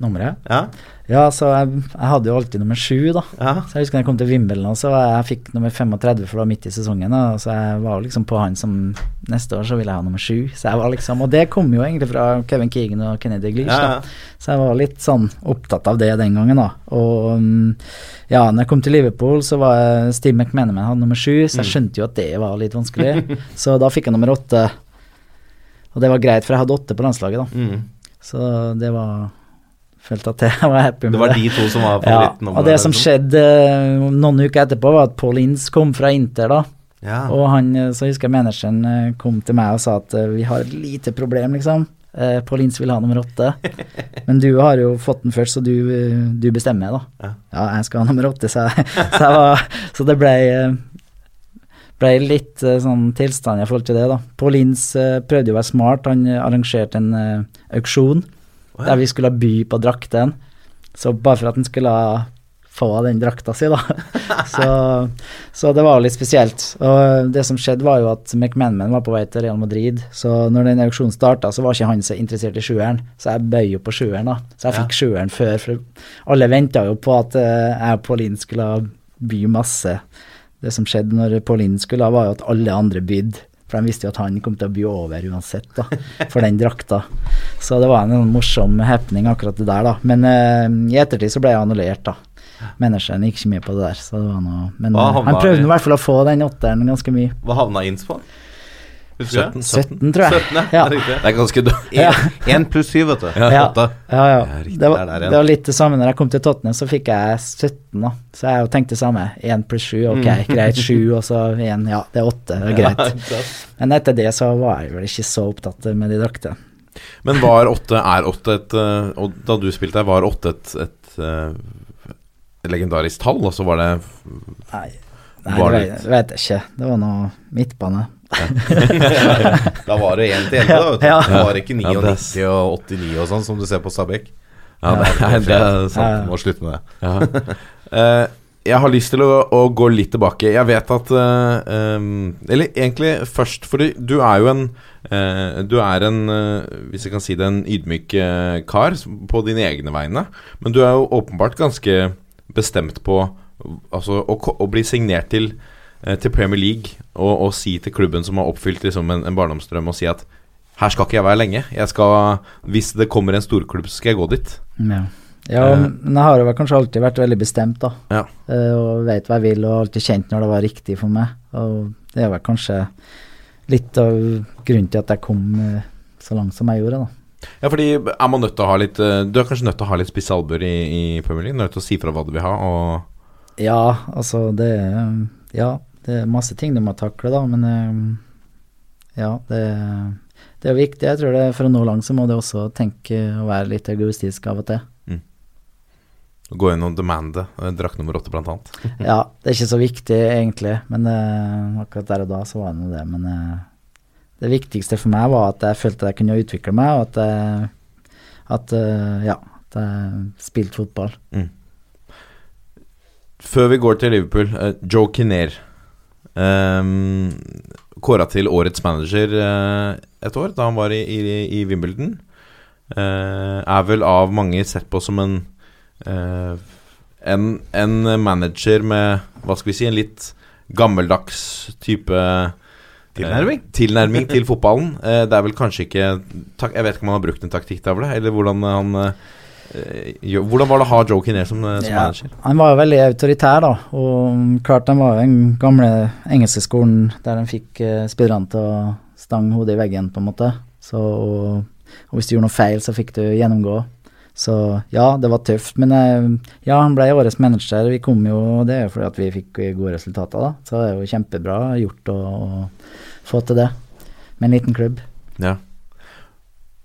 Nummeret? Ja? Ja, så jeg, jeg hadde jo alltid nummer sju, da. ja. Så jeg husker da jeg kom til Wimbledon, så jeg, fikk nummer 35, for det var midt i sesongen. Da, så jeg var jo liksom på han som Neste år så ville jeg ha nummer sju. Så jeg var liksom Og det kom jo egentlig fra Kevin Keegan og Kennedy Glish, Ja, da. Så jeg var litt sånn opptatt av det den gangen, da. Og mm, ja, når jeg kom til Liverpool, så var jeg Steve McManaman hadde nummer sju, så jeg skjønte jo at det var litt vanskelig. så da fikk jeg nummer åtte. Og det var greit, for jeg hadde åtte på landslaget, da. Mm. Så det var følte at jeg var happy med Det var de to som var favoritten? Ja, og det som skjedde eh, noen uker etterpå, var at Paul Ince kom fra Inter, da. Ja. Og han, eh, så husker jeg manageren eh, kom til meg og sa at vi har et lite problem, liksom. Paul Ince vil ha nummer åtte. Men du har jo fått den først, så du, du bestemmer, da. Ja. Ja, jeg skal ha nummer åtte, sa jeg. Så, jeg var, så det ble, eh, ble litt sånn tilstand i forhold til det, da. Paul Ince prøvde jo å være smart. Han arrangerte en auksjon Å, ja. der vi skulle by på drakten. Så bare for at han skulle få den drakta si, da. så, så det var litt spesielt. Og det som skjedde, var jo at McManaman var på vei til Real Madrid. Så når den auksjonen starta, så var ikke han så interessert i sjueren. Så jeg bøy jo på sjueren, da. Så jeg Ja. fikk sjueren før. For alle venta jo på at eh, jeg og Pauline skulle by masse. Det som skjedde når Pauline skulle, var jo at alle andre bydde. For de visste jo at han kom til å by over uansett, da, for den drakta. Så det var en sånn morsom happening, akkurat det der, da. Men uh, i ettertid så ble jeg annullert, da. Menneskene gikk ikke mye på det der, så det var noe Men Hva eh, han prøvde i- i hvert fall å få den åtteren ganske mye. Hva havna Inns på? Husker du det? 17, tror jeg. 17, ja. Ja. Det er ganske dårlig. Ja. Én pluss syv, vet du. Ja. Ja, ja. Ja, Det var, det var litt det samme når jeg kom til Tottenham, så fikk jeg 17, da. Så jeg tenkte det samme. 1 pluss 7, ok, Mm. greit. 7, og så 1, ja, det er 8, det er greit. Men etter det så var jeg vel ikke så opptatt med de draktene. Men var åtte, er åtte et eh, Og da du spilte her, var åtte et, et, eh, et legendarisk tall? Og så var det Nei, nei det det vet, vet jeg ikke. Det var noe midtbane. Da var det 1 til 11, da. Vet du. Ja. Det var ikke Ja, 99 og 89 og sånn, som du ser på Stabæk. Ja, det, er- det er sant. Må slutte med det. Ja. Eh, jeg har lyst til å, å gå litt tilbake. Jeg vet at uh, um, Eller egentlig først, fordi du er jo en uh, Du er en, uh, hvis jeg kan si det, en ydmyk kar på dine egne vegne. Men du er jo åpenbart ganske bestemt på altså, å, å bli signert til, eh, til Premier League og, og si til klubben som har oppfylt liksom, en, en barndomsdrøm, og si at her skal ikke jeg være lenge. Jeg skal, hvis det kommer en storklubb, så skal jeg gå dit. Ja. ja, Eh. men jeg har jo kanskje alltid vært veldig bestemt, da. Ja. Eh, og vet hva jeg vil, og alltid kjent når det var riktig for meg. Og det er vel kanskje litt av grunnen til at jeg kom så langt som jeg gjorde, da. Ja, fordi er man nødt til å ha litt Du er kanskje nødt til å ha litt spisse albuer i, i Premier League? Nødt til å si fra hva du vil ha, og Ja, altså det Ja, det er masse ting du må takle, da, men eh, ja, det, det er viktig. Jeg tror det for å nå langt så må du også tenke å være litt egoistisk av og til. gå inn og demande eh, drakt nummer åtte, blant annet. Ja, det er ikke så viktig egentlig, men eh, akkurat der og da så var det nå det. Men eh, det viktigste for meg var at jeg følte jeg kunne utvikle meg, og at jeg, at, eh, ja, at jeg spilte fotball. Før vi går til Liverpool, eh, Joe Kinnear. Um, Kåra til årets manager eh, et år, da han var i, i, i Wimbledon. Uh, er vel av mange sett på som en uh, en, en manager med, hva skal vi si, en litt gammeldags type eh, Tilnærming? tilnærming til fotballen. Eh, det er vel kanskje ikke tak, Jeg vet ikke om han har brukt en taktikktavle, eller hvordan han eh, Hvordan var det å ha Joe Kinnear som, eh, som Ja, manager? han var jo veldig autoritær, da. Og klart han var jo den gamle engelske skolen der de fikk eh, spillerne til å stange hodet i veggen, på en måte. Så, og, og hvis du gjorde noe feil, så fikk du gjennomgå. Så ja, det var tøft. Men eh, ja, han ble årets manager. Vi kom jo, det er jo fordi at vi fikk gode resultater, da. Så det er jo kjempebra gjort å, å få til det med en liten klubb. Ja.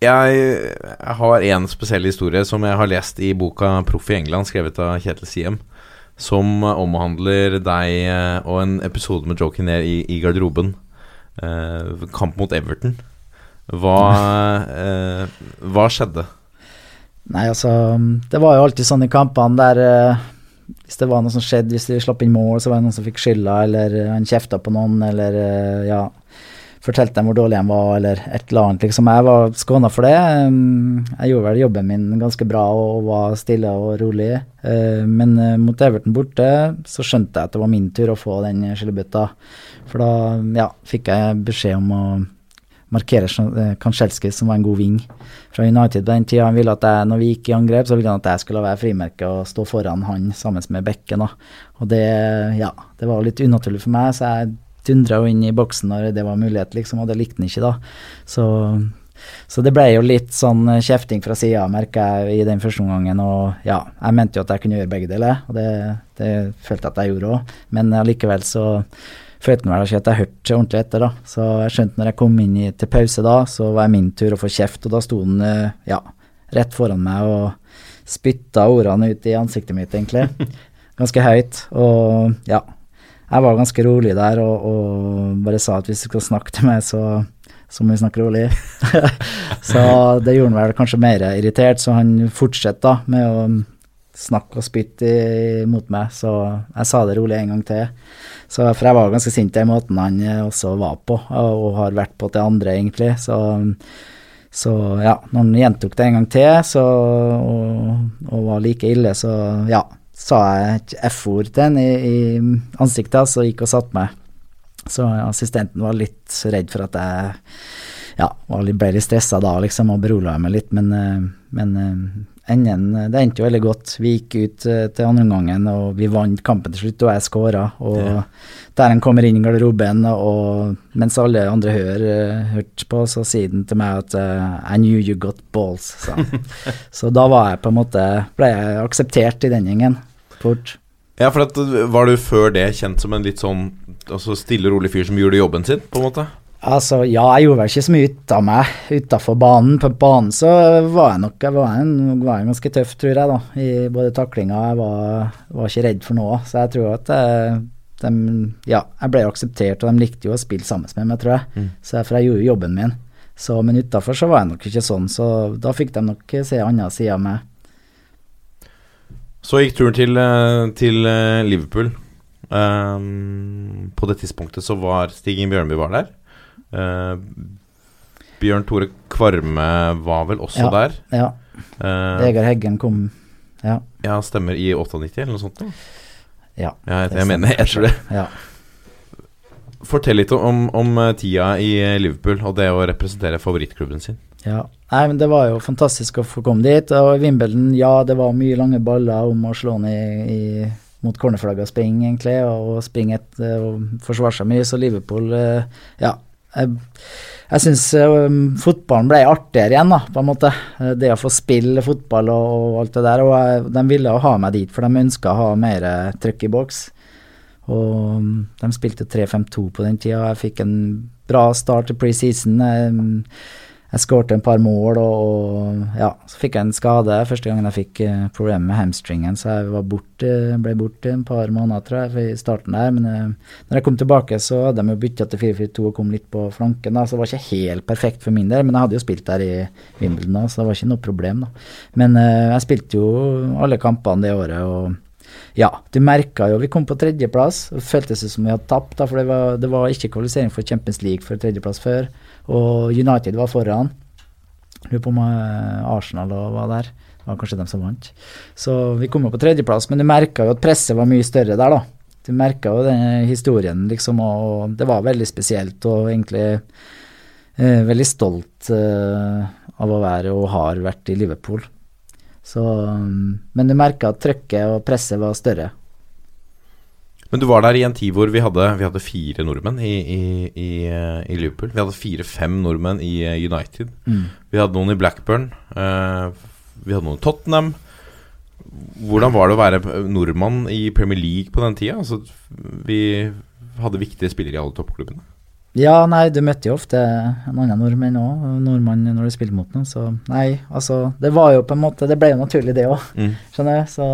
Jeg, har en spesiell historie som jeg har lest i boka 'Proff i England', skrevet av Kjetil Siem, som omhandler deg eh, og en episode med Joe Kinnear i, i garderoben. Eh, kamp mot Everton. Hva, eh, hva skjedde? Nei, altså Det var jo alltid sånn i kampene der eh, Hvis det var noe som skjedde, hvis de slapp inn mål, så var det noen som fikk skylda, eller eh, han kjefta på noen, eller eh, ja Fortalte dem hvor dårlig de var, eller et eller annet. Liksom. Jeg var skåna for det. Um, Jeg gjorde vel jobben min ganske bra og var stille og rolig. Eh, Men eh, mot Everton borte så skjønte jeg at det var min tur å få den skillebøtta. For da ja, fikk jeg beskjed om å markere eh, som var en god ving fra United på den tida. Han ville at jeg, når vi gikk i angrep, så ville han at jeg skulle være frimerke og stå foran han sammen med bekken. Og det, ja, det var litt unaturlig for meg, så jeg dundra jo inn i boksen når det var mulighet, liksom, og det likte han ikke, da. Så så det ble jo litt sånn eh, kjefting fra sida, merka jeg i den første omgangen. Og ja, jeg mente jo at jeg kunne gjøre begge deler, og det, det følte jeg at jeg gjorde òg. Men allikevel så følte han vel ikke at jeg hørte ordentlig etter, da. Så jeg skjønte når jeg kom inn i, til pause da, så var det min tur å få kjeft, og da sto han eh, ja, rett foran meg og spytta ordene ut i ansiktet mitt, egentlig. Ganske høyt. Og ja, jeg var ganske rolig der og, og bare sa at hvis du skal snakke til meg, så, så må vi snakke rolig. så det gjorde han vel kanskje mer irritert, så han fortsatte med å snakke og spytte mot meg, så jeg sa det rolig en gang til. Så, for jeg var ganske sint i måten han også var på, og har vært på til andre, egentlig. Så, så ja, når han gjentok det en gang til så, og, og var like ille, så ja, sa jeg et F-ord til henne i, i ansiktet, så gikk og satte meg. Så assistenten var litt redd for at jeg ja, ble litt stressa da, liksom, og beroliga meg litt, men, eh, men eh, enden, det endte jo veldig godt. Vi gikk ut eh, til andre omgangen, og vi vant kampen til slutt, og jeg skåra. Og Ja. der han kommer inn i garderoben, og mens alle andre hør, eh, hørte på, så sier han til meg at eh, I knew you got balls, sa han. så da var jeg på en måte, ble jeg akseptert i den gjengen, fort. Ja, for at, Var du før det kjent som en litt sånn altså stille, rolig fyr som gjorde jobben sin, på en måte? Altså, ja, jeg gjorde vel ikke så mye ut av meg utafor banen. På banen så var jeg nok jeg var en, var en ganske tøff, tror jeg, da. I både taklinga Jeg var, var ikke redd for noe. Så jeg tror at eh, de, Ja, jeg ble akseptert, og de likte jo å spille sammen med meg, tror jeg. Mm. Så jeg, for jeg gjorde jo jobben min. Så, men utafor så var jeg nok ikke sånn, så da fikk de nok se andre sider av meg. Så gikk turen til, eh, til eh, Liverpool. Um, på det tidspunktet så var Stig Bjørnby var der. Uh, Bjørn Tore Kvarme var vel også Ja, der. ja. Uh, Vegard Heggen kom Ja. ja, stemmer. I 98 eller noe sånt? Da. ja Ja, jeg, jeg mener jeg tror det. Ja. Fortell litt om, om eh, tida i eh, Liverpool og det å representere favorittklubben sin. Ja, Nei, men det var jo fantastisk å få komme dit. Og i Wimbledon, ja, det var mye lange baller om å slå ned i, i, mot cornerflagget og springe, egentlig. Og springe et, og forsvare seg mye. Så Liverpool, eh, ja. Jeg, jeg syns fotballen ble artigere igjen, da, på en måte. Eh, Det å få spille fotball og, og alt det der. Og de ville ha meg dit, for de ønska å ha mer eh, trøkk i boks. Og mm, de spilte 3-5-2 på den tida. Jeg fikk en bra start til preseason. Jeg, skårte en par mål, og, ja, så fikk jeg en skade første gangen jeg fikk uh, problemer med hamstringen, så jeg var borte, ble borte en par måneder, tror jeg, i starten der. Men uh, når jeg kom tilbake, så hadde de jo bytta til 4-4-2 og kom litt på flanken, da, så det var ikke helt perfekt for min del. Men jeg hadde jo spilt der i Wimbledon, da, så det var ikke noe problem, da. Men uh, jeg spilte jo alle kampene det året, og ja, du merka jo Vi kom på tredjeplass. Det føltes som vi hadde tapt, da, for det var, det var ikke kvalifisering for Champions League for tredjeplass før. Og United var foran. Lurer på om eh, Arsenal var der. Det var kanskje dem som vant. Så vi kom jo på tredjeplass, men du merka jo at presset var mye større der, da. Du merka jo den historien, liksom, og det var veldig spesielt, og egentlig eh, veldig stolt eh, av å være og har vært i Liverpool. Så, um, men du merka at trøkket og presset var større. Men du var der i en tid hvor vi hadde, vi hadde fire nordmenn i, i, i, eh, i Liverpool. Vi hadde fire-fem nordmenn i eh, United. Mm. Vi hadde noen i Blackburn. Uh, vi hadde noen i Tottenham. Hvordan var det å være nordmann i Premier League på den tida? Altså, vi hadde viktige spillere i alle toppklubbene. Ja, nei, du møtte jo ofte en annen nordmann òg, nordmann når du spilte mot noen, så nei, altså Det var jo på en måte Det ble jo naturlig, det òg, Mm. skjønner du, så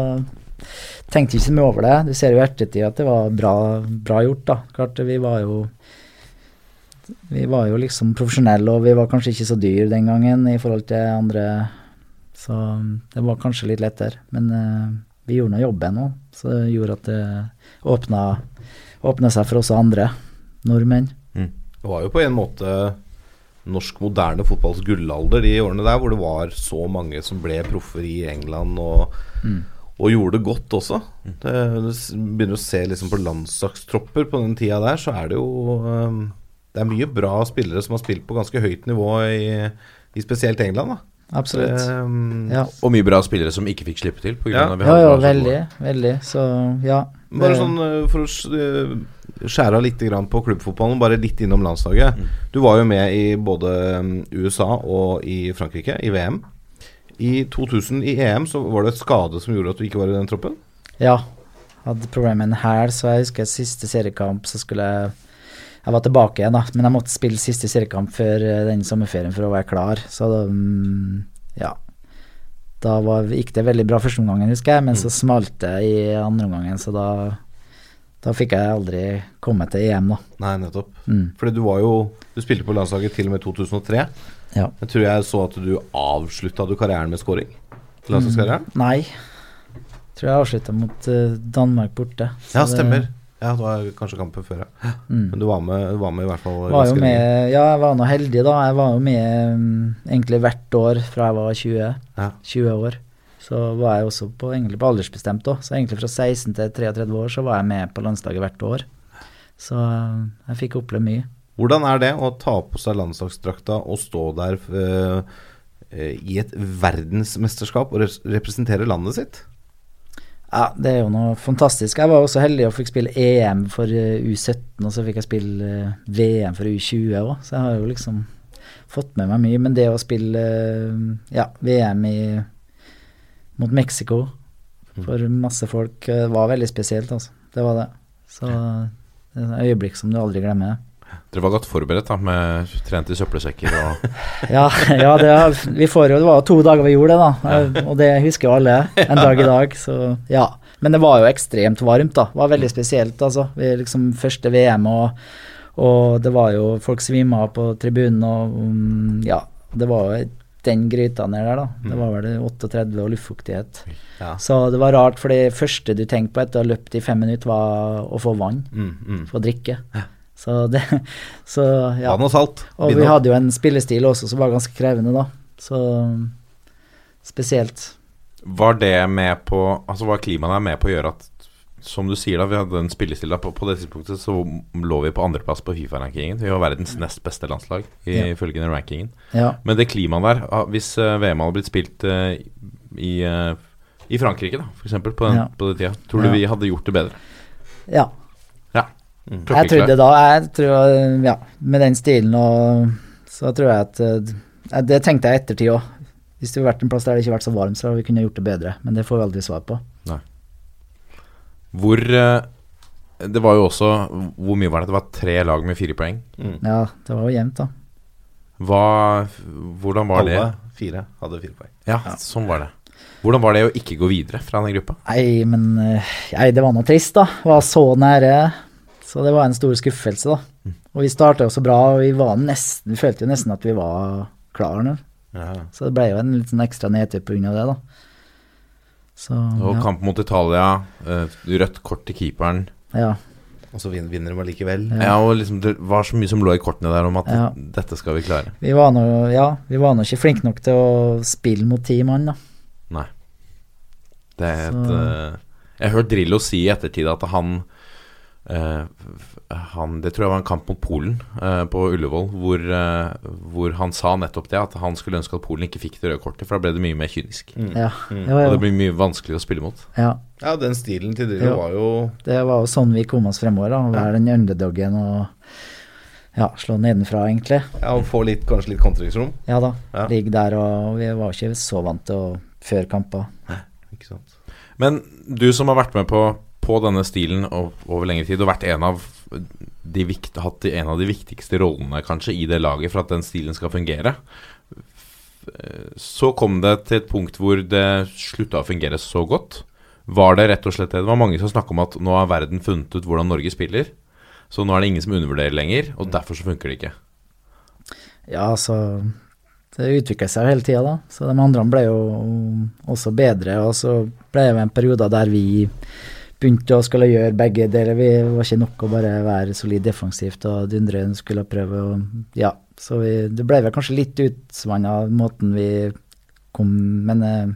tenkte ikke så mye over det. Du ser jo i ettertid at det var bra, bra gjort, da. Klart, vi var jo Vi var jo liksom profesjonelle, og vi var kanskje ikke så dyr den gangen i forhold til andre, så det var kanskje litt lettere. Men uh, vi gjorde nå jobben òg, så det gjorde at det åpna, åpna seg for også andre nordmenn. Det var jo på en måte norsk moderne fotballs gullalder de årene der, hvor det var så mange som ble proffer i England og, Mm. Og gjorde det godt også. Det, begynner å se liksom på landslagstropper på den tida der, så er det jo um, Det er mye bra spillere som har spilt på ganske høyt nivå i, i spesielt England, da. Absolutt. Det, um, Ja. Og mye bra spillere som ikke fikk slippe til. På grunn Ja. av vi Ja, ja, veldig, veldig. Så ja, Bare sånn eh, for å eh, skjære av litt på klubbfotballen, bare litt innom landslaget. Mm. Du var jo med i både mm, USA og i Frankrike, i VM. I 2000 i EM så var det et skade som gjorde at du ikke var i den troppen. Ja. Hadde problemer med en hæl, så jeg husker siste seriekamp, så skulle jeg Jeg var tilbake igjen, da, men jeg måtte spille siste seriekamp før eh, den sommerferien for å være klar, så da mm, Ja. Da var, gikk det veldig bra første omgangen, husker jeg, men så smalt det i andre omgangen, så da Da fikk jeg aldri komme til EM, da. Nei, nettopp. Mm. Fordi du var jo Du spilte på landslaget til og med 2003. Ja. Jeg tror jeg så at du avslutta du karrieren med scoring. Landslagskarrieren. Nei. Tror jeg avslutta mot uh, Danmark borte. Ja, stemmer. Ja, det var kanskje kampen før, ja. Mm. Men du var med, du var med i hvert fall. var jo med, ja, jeg var nå heldig, da. Jeg var jo med um, egentlig hvert år fra jeg var 20, Ja. 20 år. Så var jeg også på, egentlig på aldersbestemt òg. Så egentlig fra 16 til 33 år så var jeg med på landslaget hvert år. Så eh, jeg fikk oppleve mye. Hvordan er det å ta på seg landslagsdrakta og stå der eh, eh, i et verdensmesterskap og representere landet sitt? Ja, det er jo noe fantastisk. Jeg var også heldig og fikk spille EM for eh, U17, og så fikk jeg spille eh, VM for U20 òg, så jeg har jo liksom fått med meg mye. Men det å spille ja, VM i, mot Mexico for masse folk var veldig spesielt, altså. Det var det. Så det er et øyeblikk som du aldri glemmer. Dere var godt forberedt da, med trente søppelsekker og Ja, ja det, vi får jo, det var to dager vi gjorde det, da. Og det husker jo alle en dag i dag. Så ja. Men det var jo ekstremt varmt, da. Det var veldig spesielt, altså. Vi liksom første VM, og, og det var jo Folk svima på tribunen, og um, ja. Det var jo den gryta ned der, da. Det var vel 38 og luftfuktighet. Ja. Så det var rart, for det første du tenkte på etter å ha løpt i fem minutter, var å få vann. Mm, mm. Få drikke. Så det Så ja. Vann og salt. Og vi hadde jo en spillestil også som var ganske krevende, da. Så spesielt. Var det med på Altså var klimaet med på å gjøre at Som du sier, da, vi hadde en spillestil på, på det tidspunktet så lå vi på andreplass på Fifa-rankingen. Vi var verdens nest beste landslag Ja. ifølge den rankingen. Ja. Men det klimaet der, ah, hvis eh, VM hadde blitt spilt eh, i, eh, i Frankrike, da, f.eks., på, den- Ja. på den tida, tror du Ja. vi hadde gjort det bedre? Ja. Ja. Jeg trodde da Jeg tror, ja, med den stilen og Så tror jeg at eh, Det tenkte jeg i ettertid òg. Hvis det hadde vært en plass der det ikke hadde vært så varmt, så hadde vi kunnet gjort det bedre. Men det får vi aldri svar på. Hvor eh, Det var jo også Hvor mye var det? Det var tre lag med fire poeng. Ja, det var jo jevnt, da. Hva Hvordan var det? Alle fire hadde fire poeng. Ja, sånn var det. Hvordan var det å ikke gå videre fra den gruppa? Nei, men eh, nei, det var noe trist, da. Var så nære. Så det var en stor skuffelse, da. Og vi starta jo så bra, og vi var nesten følte jo nesten at vi var klar nå. Ja. Så det ble jo en litt sånn ekstra nedtur pga. det, da. Så Og ja. kamp mot Italia, eh, rødt kort til keeperen. ja. Og så vinner de allikevel. Ja, og liksom Det var så mye som lå i kortene der om at Ja. dette skal vi klare. Vi var nå ja, vi var nå ikke flinke nok til å spille mot ti mann, da. Nei. Det er et eh, Jeg har hørt Drillo si i ettertid at han han, Det tror jeg var en kamp mot Polen eh, på Ullevål, hvor, eh, hvor han sa nettopp det, at han skulle ønske at Polen ikke fikk det røde kortet, for da ble det mye mer kynisk. Ja, det var Og det blir mye vanskeligere å spille mot. ja, Ja, den stilen til dere var jo det var jo sånn vi kom oss fremover, da. Å være den underdoggen og ja, slå nedenfra, egentlig. Ja, Og få litt, kanskje litt kontringsrom. Ja da. Ja. Ligge der, og vi var ikke så vant til å føre kamper. Ikke sant. Men du som har vært med på, på denne stilen over lengre tid, og vært en av de hatt en av de viktigste rollene kanskje i det laget for at den stilen skal fungere. Så kom det til et punkt hvor det slutta å fungere så godt. Var det rett og slett det? Det var mange som snakka om at nå har verden funnet ut hvordan Norge spiller. Så nå er det ingen som undervurderer lenger, og derfor så funker det ikke. Ja, altså Det utvikler seg jo hele tida, da. Så de andre ble jo også bedre. Og så ble det en periode der vi begynte å skulle gjøre begge deler. Vi var ikke nok å bare være solid defensivt og dundre, skulle prøve å Ja. Så vi, det ble vel kanskje litt utvanna måten vi kom Men eh,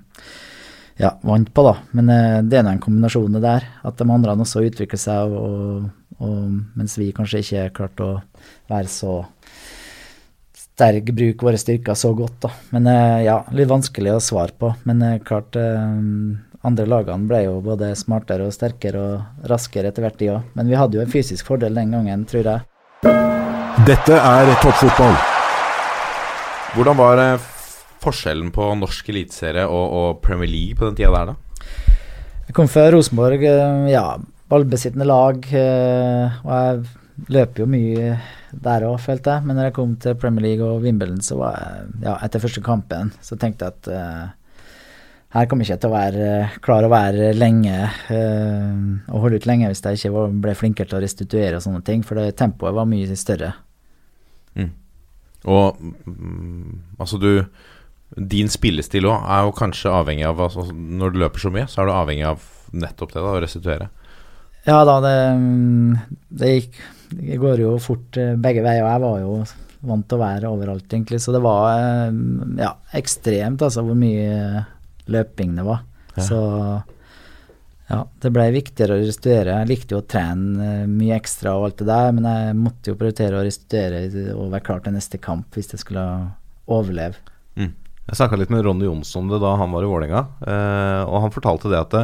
ja, vant på, da. Men eh, det er nå en kombinasjon der. At de andre også utvikler seg, og, og, mens vi kanskje ikke klarte å være så sterk bruk våre styrker så godt, da. Men eh, ja, litt vanskelig å svare på. Men klart andre lagene ble jo både smartere og sterkere og raskere etter hvert, de òg. Men vi hadde jo en fysisk fordel den gangen, tror jeg. Dette er toppfotball. Hvordan var eh, forskjellen på norsk eliteserie og, og Premier League på den tida der, da? Jeg kom fra Rosenborg, eh, ja, ballbesittende lag. eh, Og jeg løp jo mye der òg, følte jeg. Men når jeg kom til Premier League og Wimbledon, så var jeg ja, etter første kampen, så tenkte jeg at her kommer jeg ikke til å være eh, klar å være lenge eh, og holde ut lenge hvis jeg ikke var, ble flinkere til å restituere og sånne ting, for det tempoet var mye større. Og mm, altså du Din spillestil òg er jo kanskje avhengig av altså, Når du løper så mye, så er du avhengig av nettopp det, da, å restituere. Ja da, det, mm, det gikk Det går jo fort eh, begge veier, og jeg var jo vant til å være overalt, egentlig, så det var ja, ekstremt, altså, hvor mye løping det var. Ja. Så ja, det ble viktigere å restituere. Jeg likte jo å trene eh, mye ekstra og alt det der, men jeg måtte jo prioritere å restituere og være klar til neste kamp hvis jeg skulle overleve. Jeg snakka litt med Ronny Jonsson om det da han var i Vålerenga, eh, og han fortalte det at det,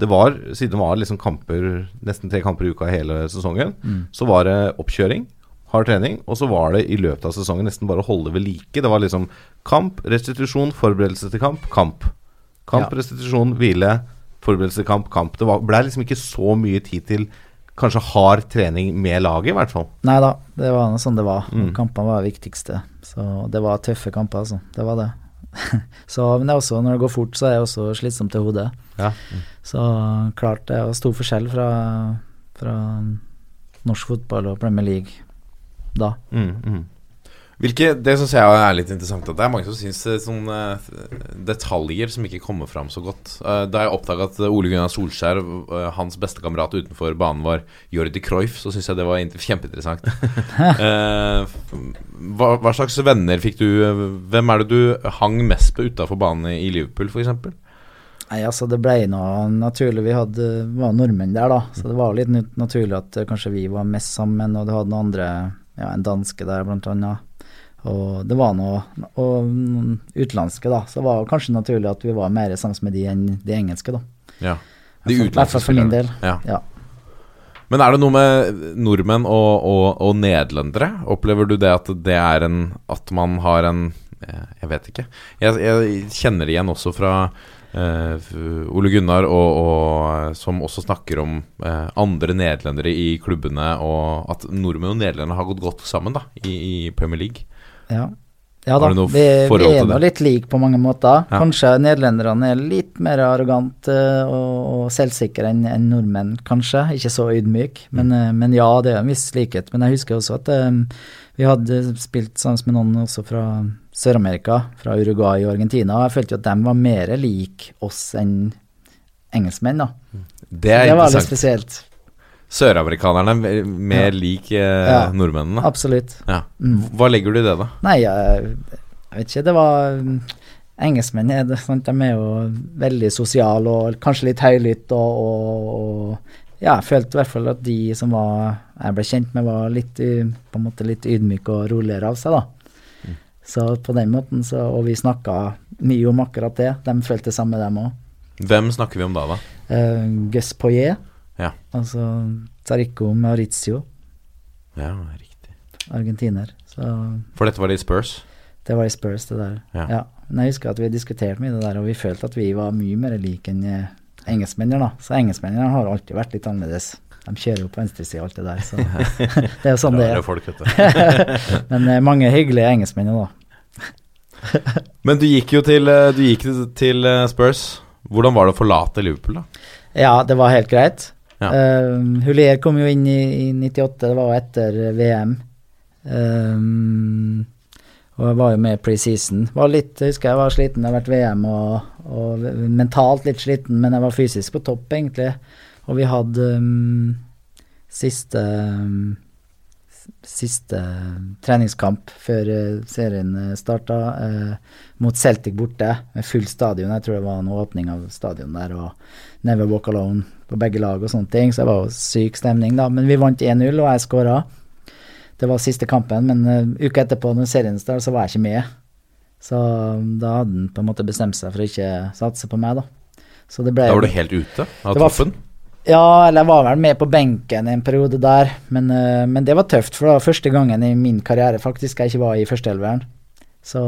det var, siden det var liksom kamper, nesten tre kamper i uka hele sesongen, Mm. så var det oppkjøring, hard trening, og så var det i løpet av sesongen nesten bare å holde ved like. Det var liksom kamp, restitusjon, forberedelse til kamp, kamp. Kamp, Ja. restitusjon, hvile, forberedelse kamp. Det var- ble liksom ikke så mye tid til kanskje hard trening med laget, i hvert fall. Nei da, det var sånn det var. Mm. Kampene var det viktigste. Så det var tøffe kamper, altså. Det var det. så, men det er også, når det går fort, så er det også slitsomt til hodet. Ja. Så klart det var stor forskjell fra, fra norsk fotball og Premier League da. Mm, mm. Hvilke, det syns jeg er litt interessant. At det er mange som syns sånne eh, detaljer som ikke kommer fram så godt. Eh, Da jeg oppdaga at Ole Gunnar Solskjær, eh, hans beste kamerat utenfor banen, var Jordi Cruyff, så syns jeg det var kjempeinteressant. Eh, hva, hva slags venner fikk du Hvem er det du hang mest på utafor banen i Liverpool, f.eks.? Nei, altså det ble noe naturlig. Vi hadde, var nordmenn der, da, så det var litt naturlig at eh, kanskje vi var mest sammen, og du hadde noen andre, ja, en danske der blant annet. Og det var noe Og utenlandske, da, så det var kanskje naturlig at vi var mer sammen med de enn de engelske, da. Ja. De utenlandske for min del. Ja. Ja. Men er det noe med nordmenn og, og, og nederlendere? Opplever du det at det er en At man har en eh, Jeg vet ikke. Jeg, jeg kjenner det igjen også fra eh, Ole Gunnar, og, og som også snakker om eh, andre nederlendere i klubbene, og at nordmenn og nederlendere har gått godt sammen da i, i Premier League. Ja, ja da, vi, vi er nå litt like på mange måter. Ja. Kanskje nederlenderne er litt mer arrogante og, og selvsikre enn en nordmenn, kanskje. Ikke så ydmyk, Mm. men, mm. men ja, det er en viss likhet. Men jeg husker også at um, vi hadde spilt sammen med noen også fra Sør-Amerika, fra Uruguay og Argentina, og jeg følte jo at de var mer lik oss enn engelskmenn, da. Det er det var litt spesielt. Søramerikanerne er mer Ja. lik eh, nordmennene. Absolutt. Ja. Mm. Hva legger du i det, da? Nei, jeg, jeg vet ikke. Det var mm, Engelskmenn er det, sant? de er jo veldig sosiale og kanskje litt høylytte og, og, og ja, jeg følte i hvert fall at de som var, jeg ble kjent med, var litt, på en måte litt ydmyke og roligere av seg. da. Så på den måten, så, og vi snakka mye om akkurat det. De følte det samme, dem òg. Hvem snakker vi om da, da? Uh, Gus Poyet, Ja. altså Tarico Maurizio, Ja, riktig. argentiner. Så For dette var det i Spurs? Det var i Spurs, det der. Ja. Ja. Men jeg husker at vi diskuterte mye det der, og vi følte at vi var mye mer like enn eh, engelskmennene. da. Så engelskmennene har alltid vært litt annerledes. De kjører jo på venstresida og alt det der, så det er jo sånn det er. folk. Men eh, mange hyggelige engelskmenn da. Men du gikk jo til, eh, du gikk til- Spurs. Hvordan var det å forlate Liverpool, da? Ja, det var helt greit. Ja. Uh, Hulier kom jo inn i, i 98, det var etter VM. Um, og jeg var jo med preseason. Var litt, jeg husker jeg var sliten, det har vært VM og, og mentalt litt sliten, men jeg var fysisk på topp, egentlig. Og vi hadde um, siste um, Siste treningskamp før uh, serien uh, starta, eh, mot Celtic borte, med full stadion. Jeg tror det var en åpning av stadion der, og Never Walk Alone på begge lag og sånne ting, så det var jo syk stemning, da. Men vi vant 1-0, og jeg skåra. Det var siste kampen, men uh, uka etterpå, når serien startet, så var jeg ikke med. Så um, da hadde han på en måte bestemt seg for å ikke satse på meg, da. Så det ble Da var du helt ute av toppen? Ja, eller jeg var vel med på benken en periode der, men, uh, men det var tøft, for det var første gangen i min karriere faktisk jeg ikke var i førsteelveren. Så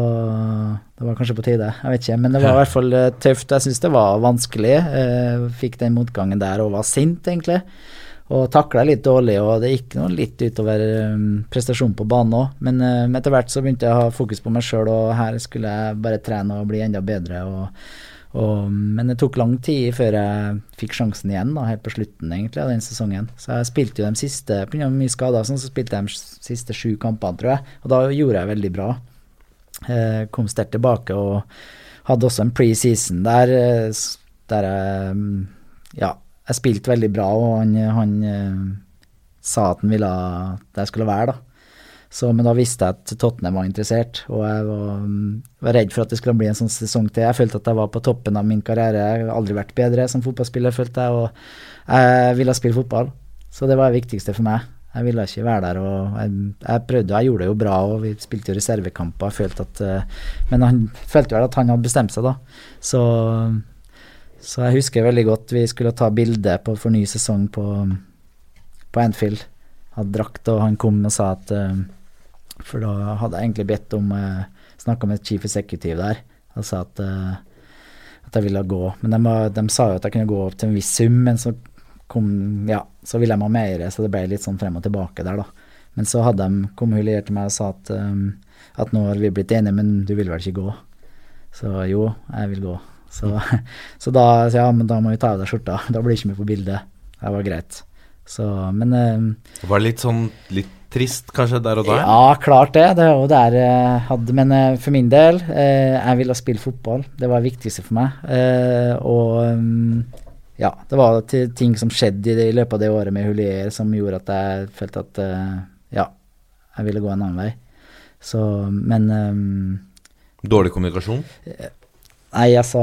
det var kanskje på tide, jeg vet ikke. Men det var i hvert fall eh, tøft. Jeg syns det var vanskelig. Eh, Fikk den motgangen der og var sint, egentlig. Og takla litt dårlig, og det gikk noe litt utover um, prestasjonen på banen òg. Men eh, etter hvert så begynte jeg å ha fokus på meg sjøl, og her skulle jeg bare trene og bli enda bedre. og og, men det tok lang tid før jeg fikk sjansen igjen, da, helt på slutten egentlig av den sesongen. Så jeg spilte jo de siste, pga. mye skader, sånn, så spilte jeg de siste sju kampene, tror jeg. Og da gjorde jeg veldig bra. Eh, kom sterkt tilbake og hadde også en preseason der, eh, der jeg mm, Ja, jeg spilte veldig bra, og han, han eh, sa at han ville at jeg skulle være, da. Så, men da visste jeg at Tottenham var interessert, og jeg var, mm, var redd for at det skulle bli en sånn sesong til. Jeg følte at jeg var på toppen av min karriere. Jeg har aldri vært bedre som fotballspiller, følte jeg, og jeg ville spille fotball. Så det var det viktigste for meg. Jeg ville ikke være der, og jeg, jeg prøvde, jeg gjorde det jo bra, og vi spilte jo reservekamper. Jeg følte at, eh, men han følte vel at han hadde bestemt seg, da. Så, så jeg husker veldig godt vi skulle ta bilde på for ny sesong på, på Anfield. Hadde drakt, og han kom og sa at eh, For da hadde jeg egentlig bedt om uh, Snakka med chief executive der og sa at, eh, at jeg ville gå. Men de, de sa jo at jeg kunne gå opp til en viss sum, men så kom Ja, så ville de ha mer, så det ble litt sånn frem og tilbake der, da. Men så hadde de kom hun til meg og sa at, um, at nå har vi blitt enige, men du vil vel ikke gå? Så jo, jeg vil gå. Så, så da så ja, men da må vi ta av deg skjorta. Da blir ikke med på bildet. Det var greit. Så, men um, Var det litt sånn litt trist kanskje der og da? ja, klart det. Det var der jeg hadde Men eh, for min del, eh, jeg ville spille fotball. Det var det viktigste for meg. Eh, og mm, ja, det var ting som skjedde i, det, i løpet av det året med Hulier som gjorde at jeg følte at eh, ja, jeg ville gå en annen vei. Så, men um, Dårlig kommunikasjon? Nei, altså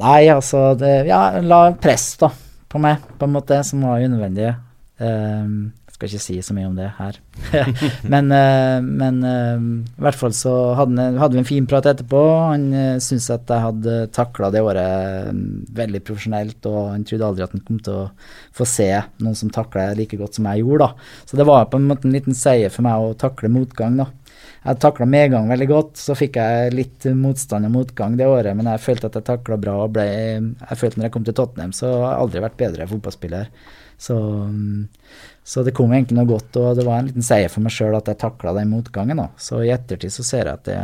Nei, altså det, Ja, la press, da, på meg, på en måte, som var unødvendig. Ehm, skal ikke si så mye om det her. men eh, men ehm, i hvert fall så hadde, vi en fin prat etterpå. Han uh, syntes at jeg hadde takla det året mm, veldig profesjonelt, og han trodde aldri at han kom til å få se noen som takla like godt som jeg gjorde, da. Så det var på en måte en liten seier for meg å takle motgang, da. Jeg takla medgang veldig godt, så fikk jeg litt motstand og motgang det året, men jeg følte at jeg takla bra og ble Jeg følte når jeg kom til Tottenham, så har jeg aldri vært bedre fotballspiller. Så, mm, så det kom egentlig noe godt, og det var en liten seier for meg sjøl at jeg takla den motgangen. da. Så i ettertid så ser jeg at det,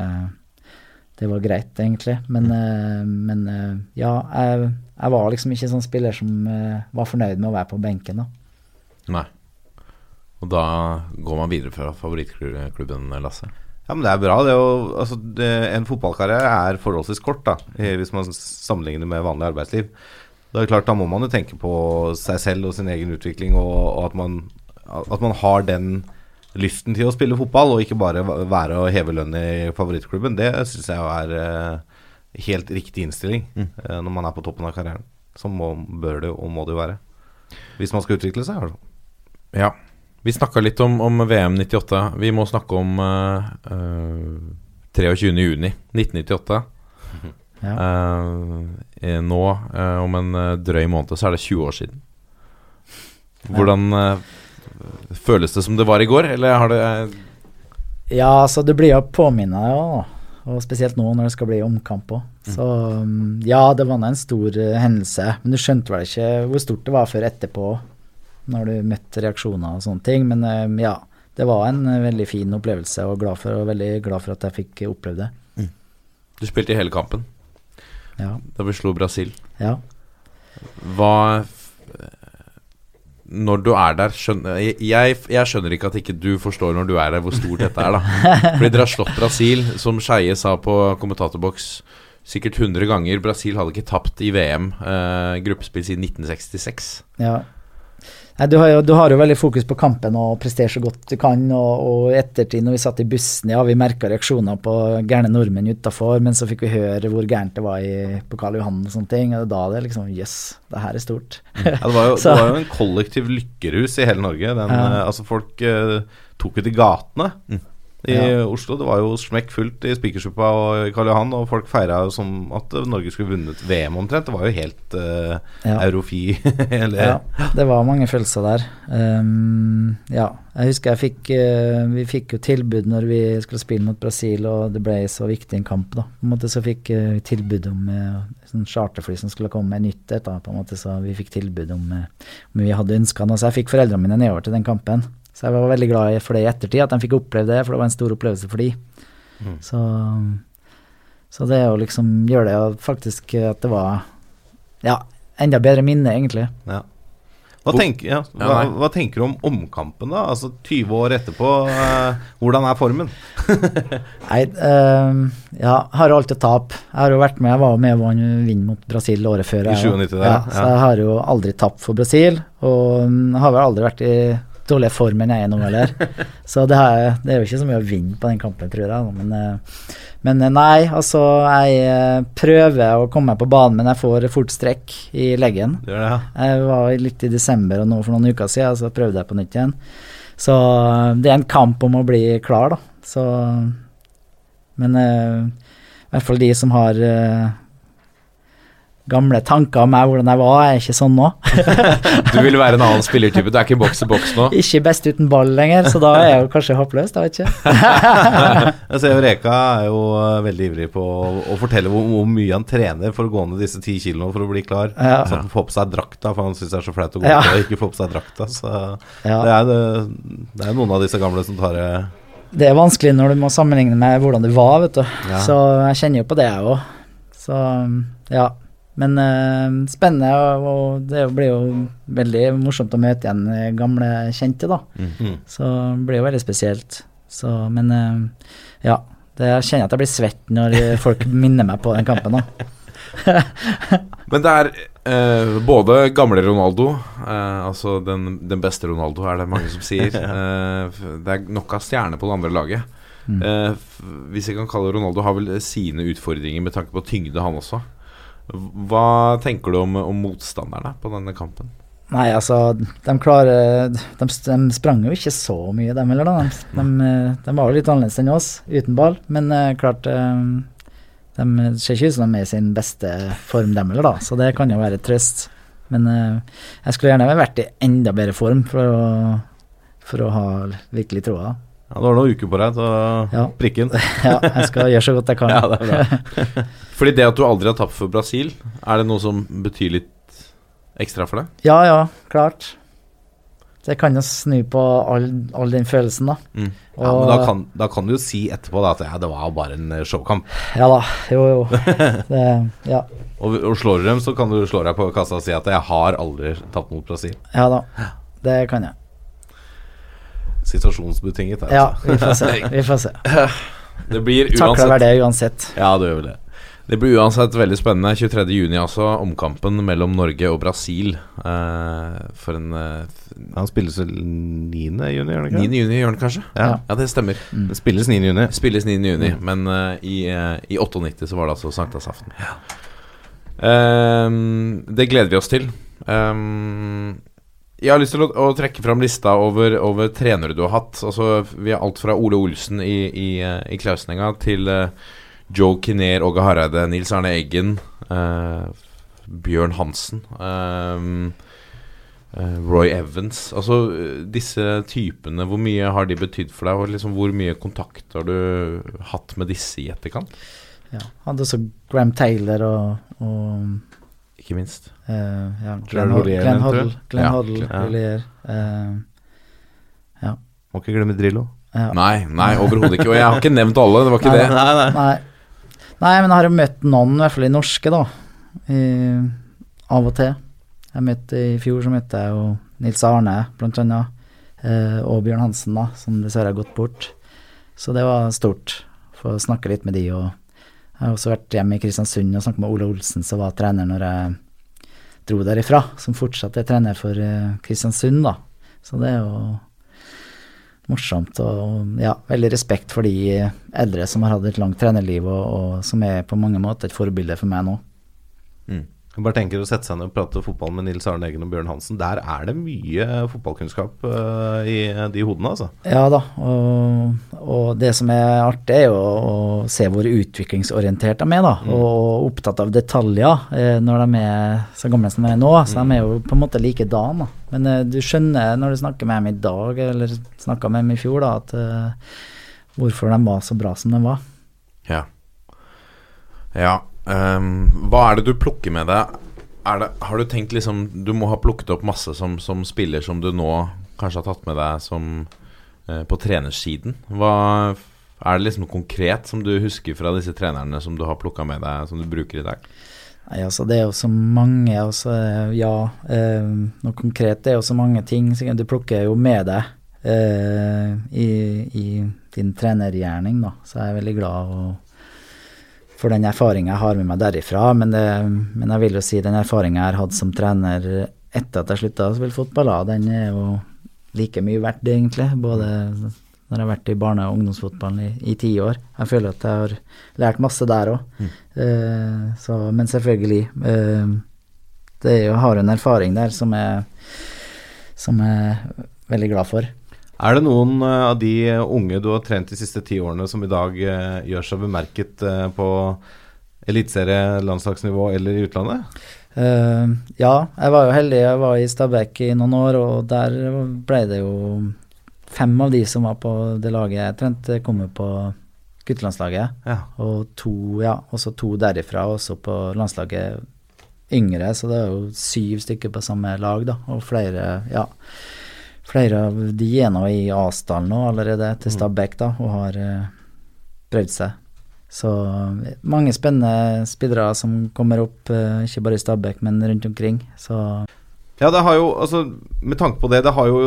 det var greit, egentlig. Men, mm. men eh, ja, jeg, jeg var liksom ikke sånn spiller som eh, var fornøyd med å være på benken, da. Nei. Og da går man videre fra favorittklubben, Lasse. Ja, men det er bra. Det å, altså, det, en fotballkarriere er forholdsvis kort, da, eh, hvis man sammenligner med vanlig arbeidsliv. Det er klart, Da må man jo tenke på seg selv og sin egen utvikling, og, og at, man, at man har den lysten til å spille fotball, og ikke bare være og heve lønn i favorittklubben. Det syns jeg er eh, helt riktig innstilling mm. når man er på toppen av karrieren. Så må, bør det og må det jo være. Hvis man skal utvikle seg. Altså. Ja. Vi snakka litt om, om VM 98. Vi må snakke om uh, 23.6.1998. Ja. Eh, nå, eh, om en eh, drøy måned, så er det 20 år siden. Hvordan eh, føles det som det var i går, eller har det eh, Ja, så det blir jo påminna, ja. Og spesielt nå når det skal bli omkamp òg. Så um, ja, det var en stor eh, hendelse. Men du skjønte vel ikke hvor stort det var før etterpå, når du møtte reaksjoner og sånne ting. Men eh, ja, det var en eh, veldig fin opplevelse, og, glad for, og veldig glad for at jeg fikk oppleve det. Du spilte i hele kampen Ja. da vi slo Brasil. ja. Hva Når du er der skjønner, jeg, jeg skjønner ikke at ikke du forstår når du er der, hvor stort dette er. da Fordi dere har slått Brasil, som Skeie sa på kommentatorboks sikkert 100 ganger. Brasil hadde ikke tapt i VM eh, gruppespill siden 1966. Ja. Nei, du, har jo, du har jo veldig fokus på kampen og prestere så godt du kan. Og, og ettertid, når vi satt i bussen, ja, vi merka reaksjoner på gærne nordmenn utafor, men så fikk vi høre hvor gærent det var i, på Karl Johan og sånne ting. Og da er det liksom Jøss, yes, det her er stort. Ja, det, var jo, det var jo en kollektiv lykkerus i hele Norge. Den, Ja. eh, altså Folk eh, tok ut i gatene i Ja. Oslo. Det var jo smekkfullt i Spikersuppa og Karl Johan, og folk feira jo som at Norge skulle vunnet VM omtrent. Det var jo helt uh, Ja. eurofi. eller Ja, det var mange følelser der. Um, ja, jeg husker jeg fikk uh, Vi fikk jo tilbud når vi skulle spille mot Brasil, og det ble så viktig en kamp, da. På en måte så fikk vi vi tilbud om eh, sånn charterfly som skulle komme med nytt et, da, på en måte, så vi fikk tilbud om eh, om vi hadde ønska noe. Så jeg fikk foreldrene mine nedover til den kampen. Så jeg var veldig glad for det i ettertid, at de fikk oppleve det, for det var en stor opplevelse for de. Så, så det å liksom gjøre det, og faktisk eh, at det var ja, enda bedre minne, egentlig. Ja. Hva, tenker, ja, hva, hva tenker du om omkampen, da? Altså 20 år etterpå, eh, hvordan er formen? Nei, eh, ja, har jo alltid tap. Jeg har jo vært med, jeg var jo med og vinn mot Brasil året før. I jeg, 97 der, ja, ja. Så jeg har jo aldri tapt for Brasil, og mm, har vel aldri vært i dårligere form enn jeg er nå heller. Så det, her, det er jo ikke så mye å vinne på den kampen, tror jeg. Men, eh, men eh, nei, altså jeg eh, prøver å komme meg på banen, men jeg får fort strekk i leggen. Det det, ja. Jeg var litt i desember og nå for noen uker siden, så prøvde jeg på nytt igjen. Så det er en kamp om å bli klar, da. Så Men i hvert fall de som har gamle tanker om meg, hvordan jeg var, er ikke sånn nå. Du vil være en annen spillertype. Du er ikke boks i boks nå. ikke best uten ball lenger, så da er jeg jo kanskje håpløs, da vet ikke. Jeg ser jo Reka er jo eh, veldig ivrig på å, å fortelle hvor, hvor mye han trener for å gå ned disse ti kiloene for å bli klar. Ja. Så han får på seg drakta, for han syns det er så flaut å gå Ja. ut og ikke få på seg drakta. Så Ja. det, er, det, det er noen av disse gamle som tar det Det er vanskelig når du må sammenligne med hvordan du var, vet du. Ja. Så jeg kjenner jo på det, jeg òg. Så ja. Men uh, spennende, og, det blir jo veldig morsomt å møte igjen eh, gamle kjente, da. Mm. Så det blir jo veldig spesielt. Så, men uh, ja. Det, jeg kjenner at jeg blir svett når folk minner meg på den kampen, da. Men det er uh, både gamle Ronaldo, altså den, den beste Ronaldo, er det mange som sier. Det er nok av stjerner på det andre laget. Mm. Hvis jeg kan kalle Ronaldo, har vel sine utfordringer med tanke på tyngde, han også. Hva tenker du om, om motstanderne på denne kampen? Nei, altså, de klarer De, de sprang jo ikke så mye, dem heller, da. De, de, de var jo litt annerledes enn oss, uten ball. Men uh, klart eh, De ser ikke ut som de er i sin beste form, dem heller, da. Så det kan jo være trøst. Men uh, jeg skulle gjerne vært i enda bedre form for å, for å ha virkelig troa. Ja, Du har noen uker på deg til å Ja. prikke den. Ja, jeg skal gjøre så godt jeg kan. Ja, det er bra. Fordi det at du aldri har tapt for Brasil, er det noe som betyr litt ekstra for deg? Ja, ja, klart. Det kan jo snu på all, all den følelsen, da. Mm. Ja, men da kan, da kan du jo si etterpå da, at ja, det var bare en eh, showkamp. Ja da, jo jo. Det, ja. Og, og slår du dem, så kan du slå deg på kassa og si at 'jeg har aldri tapt mot Brasil'. ja da, det kan jeg. Situasjonsbetinget. Ja, Altså. vi får se. Vi får se. Det blir Takler vel det uansett. Ja, du gjør vel det. Det blir uansett veldig spennende. 23.6, altså. Omkampen mellom Norge og Brasil. Eh, for en eh, Han spilles vel 9. juni, gjør han ikke? 9. juni, gjør kanskje? Ja. ja, det stemmer. Det spilles 9. juni. Spilles 9. juni, men eh, i, eh, i 98 så var det altså sankthansaften. Ehm, det gleder vi oss til. Ehm, jeg har lyst til å, å trekke fram lista over, over trenere du har hatt. Altså, vi har alt fra Ole Olsen i, i, i Klausninga til uh, Joe Kinnear, Åge Hareide, Nils Arne Eggen, uh, Bjørn Hansen. eh, Roy Evans. Altså disse typene, hvor mye har de betydd for deg? Og liksom hvor mye kontakt har du hatt med disse i etterkant? Ja. Hadde også Graham Taylor og, og Ikke minst. Uh, ja, Glenn, Hod- Glenn? Hoddle. Glenn Ja, Hoddle, ja. Houllier, eh, Må ikke glemme Drillo. ja. Nei, nei, overhodet ikke. Og jeg har ikke nevnt alle, det var ikke Nei, det. Nei, nei. Nei. Nei, men jeg har jo møtt noen, i hvert fall i norske, da. I, av og til. Jeg møtte I fjor så møtte jeg jo Nils Arne, blant annet. Eh, og Bjørn Hansen, da, som dessverre har gått bort. Så det var stort. Få snakke litt med de. Og jeg har også vært hjemme i Kristiansund og snakket med Ole Olsen, som var trener når jeg dro derifra. Som fortsatt er trener for eh, Kristiansund, da. Så det er jo morsomt og ja, veldig respekt for de eldre som har hatt et langt trenerliv, og, og som er på mange måter et forbilde for meg nå. Jeg bare tenker å sette seg ned og prate fotball med Nils Arne Eggen og Bjørn Hansen. Der er det mye fotballkunnskap uh, i de hodene, altså. Ja da, og, og det som er artig, er jo å se hvor utviklingsorientert de er, da. Og opptatt av detaljer eh, når de er så gamle som de er nå. Så de er jo på en måte likedan, da. Men eh, du skjønner når du snakker med dem i dag, eller snakka med dem i fjor, da, at eh, hvorfor de var så bra som de var. Ja. Ja. Ehm, hva er det du plukker med deg? Det, har du tenkt liksom Du må ha plukket opp masse som, som spiller som du nå kanskje har tatt med deg som eh, på trenersiden. Hva er det liksom konkret som du husker fra disse trenerne som du har plukka med deg, som du bruker i dag? Nei, altså Det er jo så mange, altså, ja. Eh, noe konkret det er jo så mange ting. Så du plukker jo med deg eh, i, i din trenergjerning, da. Så jeg er veldig glad og, for den erfaringa jeg har med meg derifra. Men, det, men jeg vil jo si den erfaringa jeg har hatt som trener etter at jeg slutta å spille fotball, den er jo like mye verdt, egentlig. Både når jeg har vært i barne- og ungdomsfotballen i, i ti år. Jeg føler at jeg har lært masse der òg. så, men selvfølgelig uh, det er jo, har en erfaring der som jeg, som jeg er veldig glad for. Er det noen eh, av de unge du har trent de siste ti årene som i dag eh, gjør seg bemerket eh, på eliteserie, landslagsnivå eller i utlandet? Uh, ja, jeg var jo heldig. Jeg var i Stabæk i noen år, og der ble det jo fem av de som var på det laget jeg trente, kom på guttelandslaget. Ja. Og to, ja, også to derifra, også på landslaget yngre, så det er jo syv stykker på samme lag, da. Og flere, ja. Flere av de er nå i Asdal nå allerede, til Stabæk, da, og har uh, prøvd seg. Så eh, mange spennende spillere som kommer opp, eh, ikke bare i Stabæk, men rundt omkring. Så Ja, det har jo, altså Med tanke på det, det har jo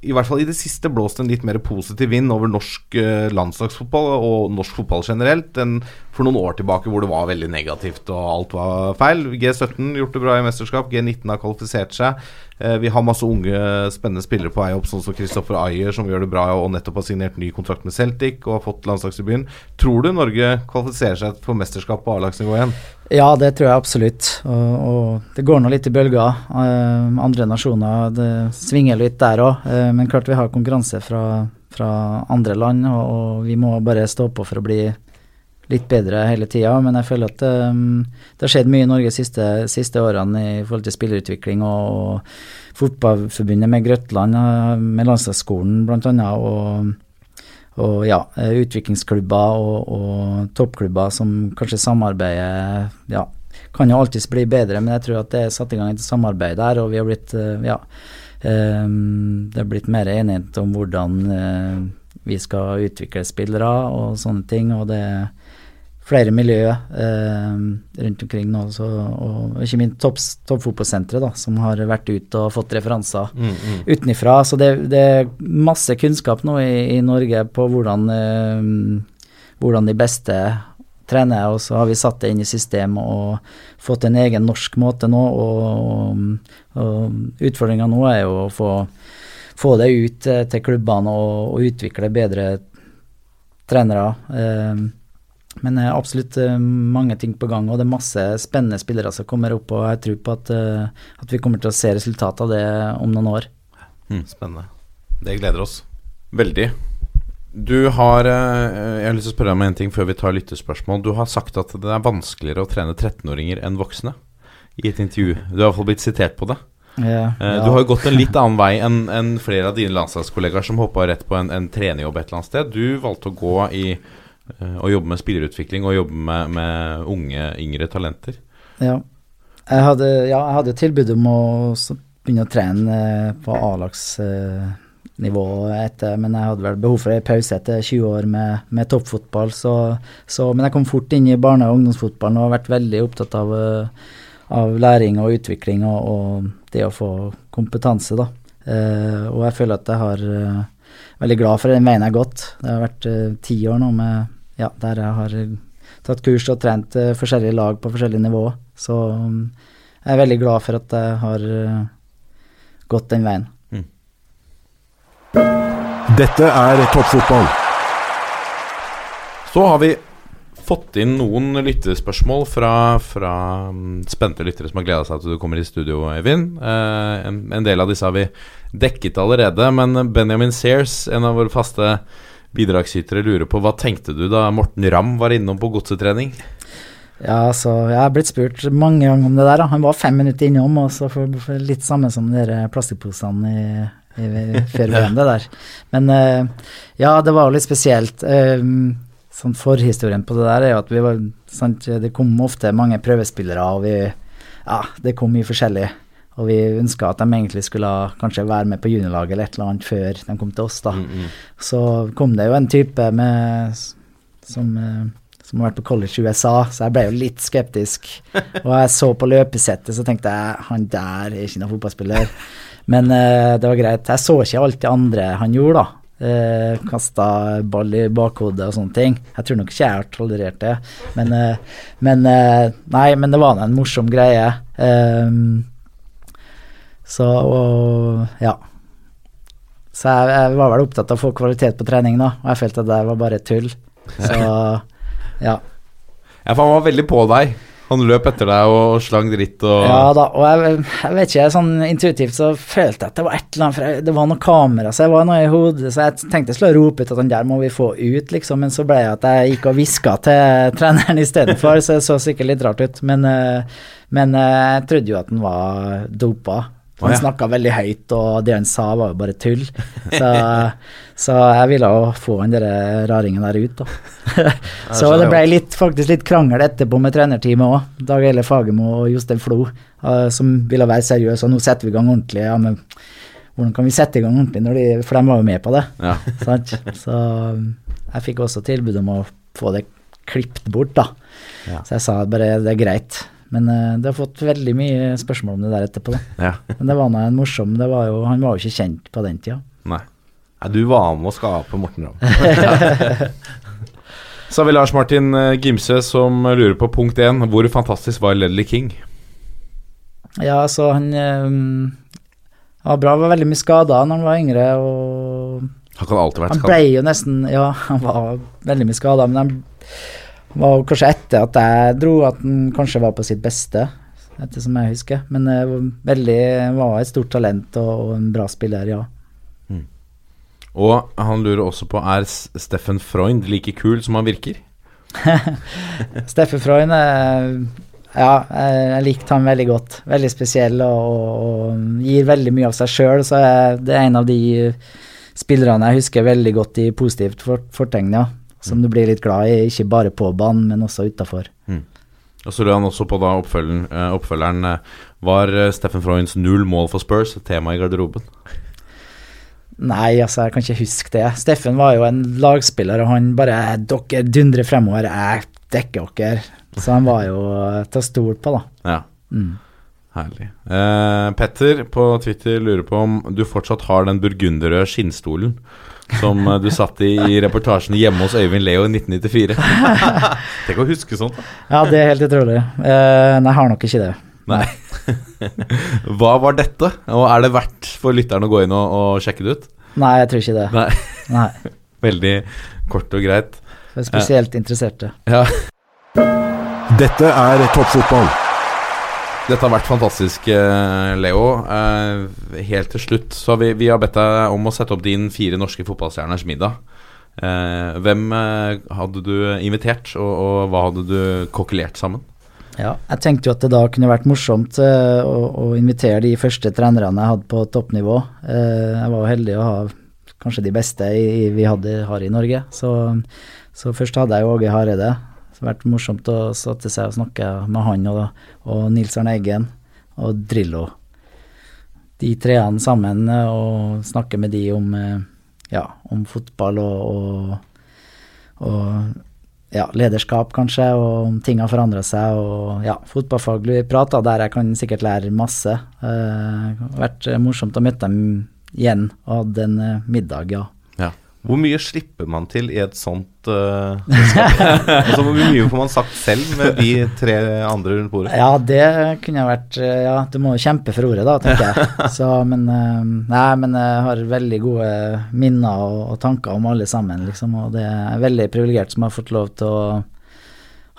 i hvert fall i det siste blåst en litt mer positiv vind over norsk eh, landslagsfotball og norsk fotball generelt enn for noen år tilbake hvor det var veldig negativt og alt var feil. G17 gjort det bra i mesterskap, G19 har kvalifisert seg. Eh, vi har masse unge, spennende spillere på vei opp, sånn som Kristoffer Ayer, som gjør det bra og nettopp har signert ny kontrakt med Celtic og har fått landslagsdebuten. Tror du Norge kvalifiserer seg for mesterskap på A-lagsnivå igjen? Ja, det tror jeg absolutt. Og, og det går nå litt i bølger. Eh, andre nasjoner det svinger litt der òg. men klart vi har konkurranse fra, fra andre land, og, og vi må bare stå på for å bli litt bedre hele tida. Men jeg føler at um, det har skjedd mye i Norge de siste, siste årene i forhold til spillerutvikling og, og Fotballforbundet med Grøtland, eh, med landslagsskolen bl.a. Og, og ja, eh, utviklingsklubber og, og toppklubber som kanskje samarbeider Ja, kan jo alltids bli bedre, men jeg tror at det er satt i gang et samarbeid der, og vi har blitt eh, Ja. det er blitt mer enighet om hvordan vi skal utvikle spillere og sånne ting, og det er flere miljø eh, rundt omkring nå, så, og ikke minst topps- toppfotballsenteret, som har vært ute og fått referanser utenifra. Så det, det er masse kunnskap nå i, i Norge på hvordan, eh, hvordan de beste trener, og så har vi satt det inn i systemet og fått en egen norsk måte nå. Og, og, og utfordringa nå er jo å få, få det ut eh, til klubbene og, og utvikle bedre trenere. Eh, men det er absolutt eh, mange ting på gang, og det er masse spennende spillere som kommer opp. Og jeg tror på at, eh, at vi kommer til å se resultatet av det om noen år. Spennende. Det gleder oss. Veldig. Du har eh, Jeg har lyst til å spørre deg om en ting før vi tar lyttespørsmål. Du har sagt at det er vanskeligere å trene 13-åringer enn voksne. I et intervju. Du har i hvert fall blitt sitert på det. Ja, ja. Du har jo gått en litt annen vei enn en flere av dine landslagskollegaer som hoppa rett på en, en trenerjobb et eller annet sted. Du valgte å gå i eh, å jobbe med spillerutvikling og jobbe med, med unge, yngre talenter. Ja. Jeg hadde, ja, jeg hadde tilbud om å begynne å trene eh, på A-lagsnivå etter, men jeg hadde vel behov for en pause etter 20 år med, med toppfotball. Så, så, men jeg kom fort inn i barne- og ungdomsfotballen og har vært veldig opptatt av, eh, av læring og utvikling og, og det å få kompetanse, da. Eh, og jeg føler at jeg har eh, veldig glad for den veien jeg har gått. Det har vært eh, ti år nå med, ja, der jeg har eh, tatt kurs og trent eh, forskjellige lag på forskjellige nivå. Så mm, jeg er veldig glad for at jeg har eh, gått den veien. Dette er toppfotball. Så har vi fått inn noen lyttespørsmål fra, fra mm, spente lyttere som har gleda seg til du kommer i studio, Eivind. Eh, en, en del av disse har vi dekket allerede, men Benjamin Sears, en av våre faste bidragsytere, lurer på hva tenkte du da Morten Ramm var innom på godsetrening? Ja, så jeg har blitt spurt mange ganger om det der. da. Han var fem minutter innom, og så for, for litt samme som de plastikkposene i, i, før VM, det der. Men eh, ja, det var jo litt spesielt. Eh, sånn Forhistorien på det der er jo at vi var sant, Det kom ofte mange prøvespillere, og vi Ja, det kom mye forskjellig. Og vi ønska at de egentlig skulle kanskje være med på juniorlaget eller et eller annet før de kom til oss, da. Så kom det jo en type med som eh, som har vært på college i USA, så jeg ble jo litt skeptisk. Og jeg så på løpesettet, så tenkte jeg han der er ikke noen fotballspiller. Men uh, det var greit. Jeg så ikke alt det andre han gjorde, da. Uh, Kasta ball i bakhodet og sånne ting. Jeg tror nok ikke jeg har tolerert det. Men, uh, men uh, Nei, men det var nå en morsom greie. Eh, så og ja. Så jeg, jeg var vel opptatt av å få kvalitet på trening, da, og jeg følte at det var bare tull. Så ja. Ja, for han var veldig på deg. Han løp etter deg og slang dritt og Ja da, og jeg, jeg vet ikke, sånn intuitivt så følte jeg at det var et eller annet for jeg, Det var noe kamera, så jeg var noe i hodet, så jeg tenkte jeg skulle rope ut at den der må vi få ut, liksom, men så ble jeg at jeg gikk og hviska til treneren istedenfor, så det så sikkert litt rart ut, men, eh, men eh, jeg trodde jo at den var dopa. Han ja. snakka veldig høyt, og det han sa var jo bare tull. Så, så jeg ville jo få han der raringen der ut, da. så det ble litt, faktisk litt krangel etterpå med trenerteamet òg. Dag Eile Fagermo og Jostein Flo, eh, som ville være seriøse. Og nå setter vi i gang ordentlig. Ja, men hvordan kan vi sette i gang ordentlig, de, for de var jo med på det. Ja. Så um, jeg fikk også tilbud om å få det klippet bort, da. Ja. Så jeg sa bare det er greit. Men uh, det har fått veldig mye spørsmål om det der etterpå. Ja. Men det var nå en morsom det var jo, Han var jo ikke kjent på den tida. Nei. Nei, du var med å skape Morten Ramm. Så har vi Lars Martin eh, Gimse som lurer på punkt én. Hvor fantastisk var Ledley King? Ja, altså han um, var bra, var veldig mye skada når han var yngre. og Han kan alltid vært Han ble jo nesten Ja, han var veldig mye skada, men han var kanskje etter at jeg dro at han kanskje var på sitt beste, etter som jeg husker. Men eh, veldig var et stort talent og, og en bra spiller, ja. Og han lurer også på er Steffen Freund like kul som han virker? Steffen Freund eh, Ja, jeg, likte han veldig godt. Veldig spesiell og, og, gir veldig mye av seg sjøl, så jeg, det er en av de spillerne jeg husker veldig godt i positivt for, fortegn, ja. Som du blir litt glad i, ikke bare på banen, men også utafor. Og så lurer han også på da oppfølgeren, eh, oppfølgeren eh, Var eh, Steffen Freunds null mål for Spurs et tema i garderoben? Nei, altså, jeg kan ikke huske det. Steffen var jo en lagspiller, og han bare Dere dundrer fremover, jeg dekker dere. Så han var jo til å stole på, da. Ja. Mm. Herlig. Eh, Petter på Twitter lurer på om du fortsatt har den burgunderrøde skinnstolen som eh, du satt i i reportasjen hjemme hos Øyvind Leo i 1994. Tenk å huske sånt. da. Ja, det er helt utrolig. Eh, nei, jeg har nok ikke det. Nei. Hva var dette, og er det verdt for lytteren å gå inn og, og sjekke det ut? Nei, jeg tror ikke det. Nei. Nei, Veldig kort og greit. for spesielt spesielt interesserte. Ja. Dette er toppfotball. Dette har vært fantastisk, eh, Leo. Eh, Helt til slutt så vi, vi har bedt deg om å sette opp din fire norske fotballstjerners middag. Eh, Hvem hadde du invitert, og, og hva hadde du kokkelert sammen? Ja, jeg tenkte jo at det da kunne vært morsomt å, å invitere de første trenerne jeg hadde på toppnivå. Jeg var heldig å ha kanskje de beste vi hadde, har i Norge. Så, så først hadde jeg jo Åge Hareide. Det har vært morsomt å sette seg og snakke med han og, og Nils Arne Eggen og Drillo. De treene sammen eh, og snakke med de om, eh, ja, om fotball og, og, og ja, lederskap, kanskje, og om ting har forandra seg. Og ja, fotballfaglig prata der jeg kan sikkert lære masse. Eh, det har vært morsomt å møte dem igjen og hatt en middag, ja. Hvor mye slipper man til i et sånt uh, altså, Hvor mye får man sagt selv med de tre andre rundt bordet? Ja, det kunne vært eh, Ja, du må jo kjempe for ordet, da, tenker jeg. Så, men uh, Nei, men jeg har veldig gode minner og, og tanker om alle sammen, liksom. Og det er veldig privilegert som har fått lov til å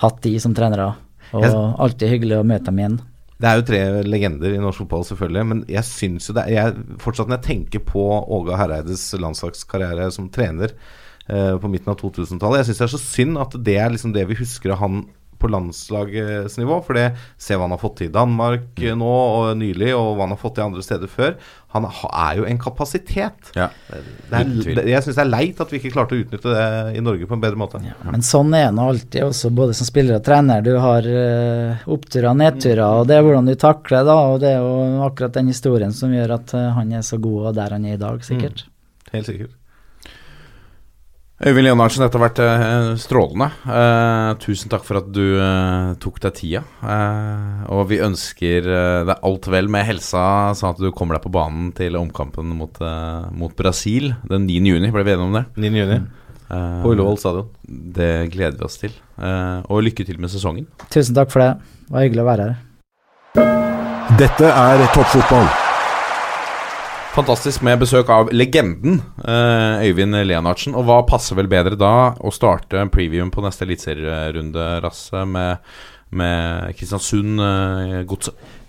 hatt de som trenere. Og alltid hyggelig å møte dem igjen. Det er jo tre legender i norsk fotball, selvfølgelig. Men jeg syns jo det jeg, Fortsatt når jeg tenker på Åge Hareides landslagskarriere som trener eh, på midten av 2000-tallet Jeg syns det er så synd at det er liksom det vi husker av han på landslagsnivå. For det ser hva han har fått til i Danmark eh, nå og nylig, og hva han har fått til andre steder før. Han er jo en kapasitet. Ja. Det er, det, jeg syns det er leit at vi ikke klarte å utnytte det i Norge på en bedre måte. Men sånn er nå alltid, også både som spiller og trener. Du har uh, oppturer og nedturer, og det er hvordan du takler da. Og det er jo akkurat den historien som gjør at eh, han er så god og der han er i dag, sikkert. Helt sikkert. Øyvind Leonardsen, dette har vært eh, strålende. Eh, tusen takk for at du eh, tok deg tida. Eh, og vi ønsker eh, deg alt vel med helsa, sånn at du kommer deg på banen til omkampen mot, eh, mot Brasil den 9. juni. Ble vi enige om det? 9. juni. Eh, På Ullevål stadion. Det gleder vi oss til. Eh, og lykke til med sesongen. Tusen takk for det. Det var hyggelig å være her. Dette er toppfotball. Fantastisk med besøk av legenden eh, Øyvind Leonardsen. Og hva passer vel bedre da å starte previewen på neste eliteserierunde, Rasse, med, med Kristiansund eh?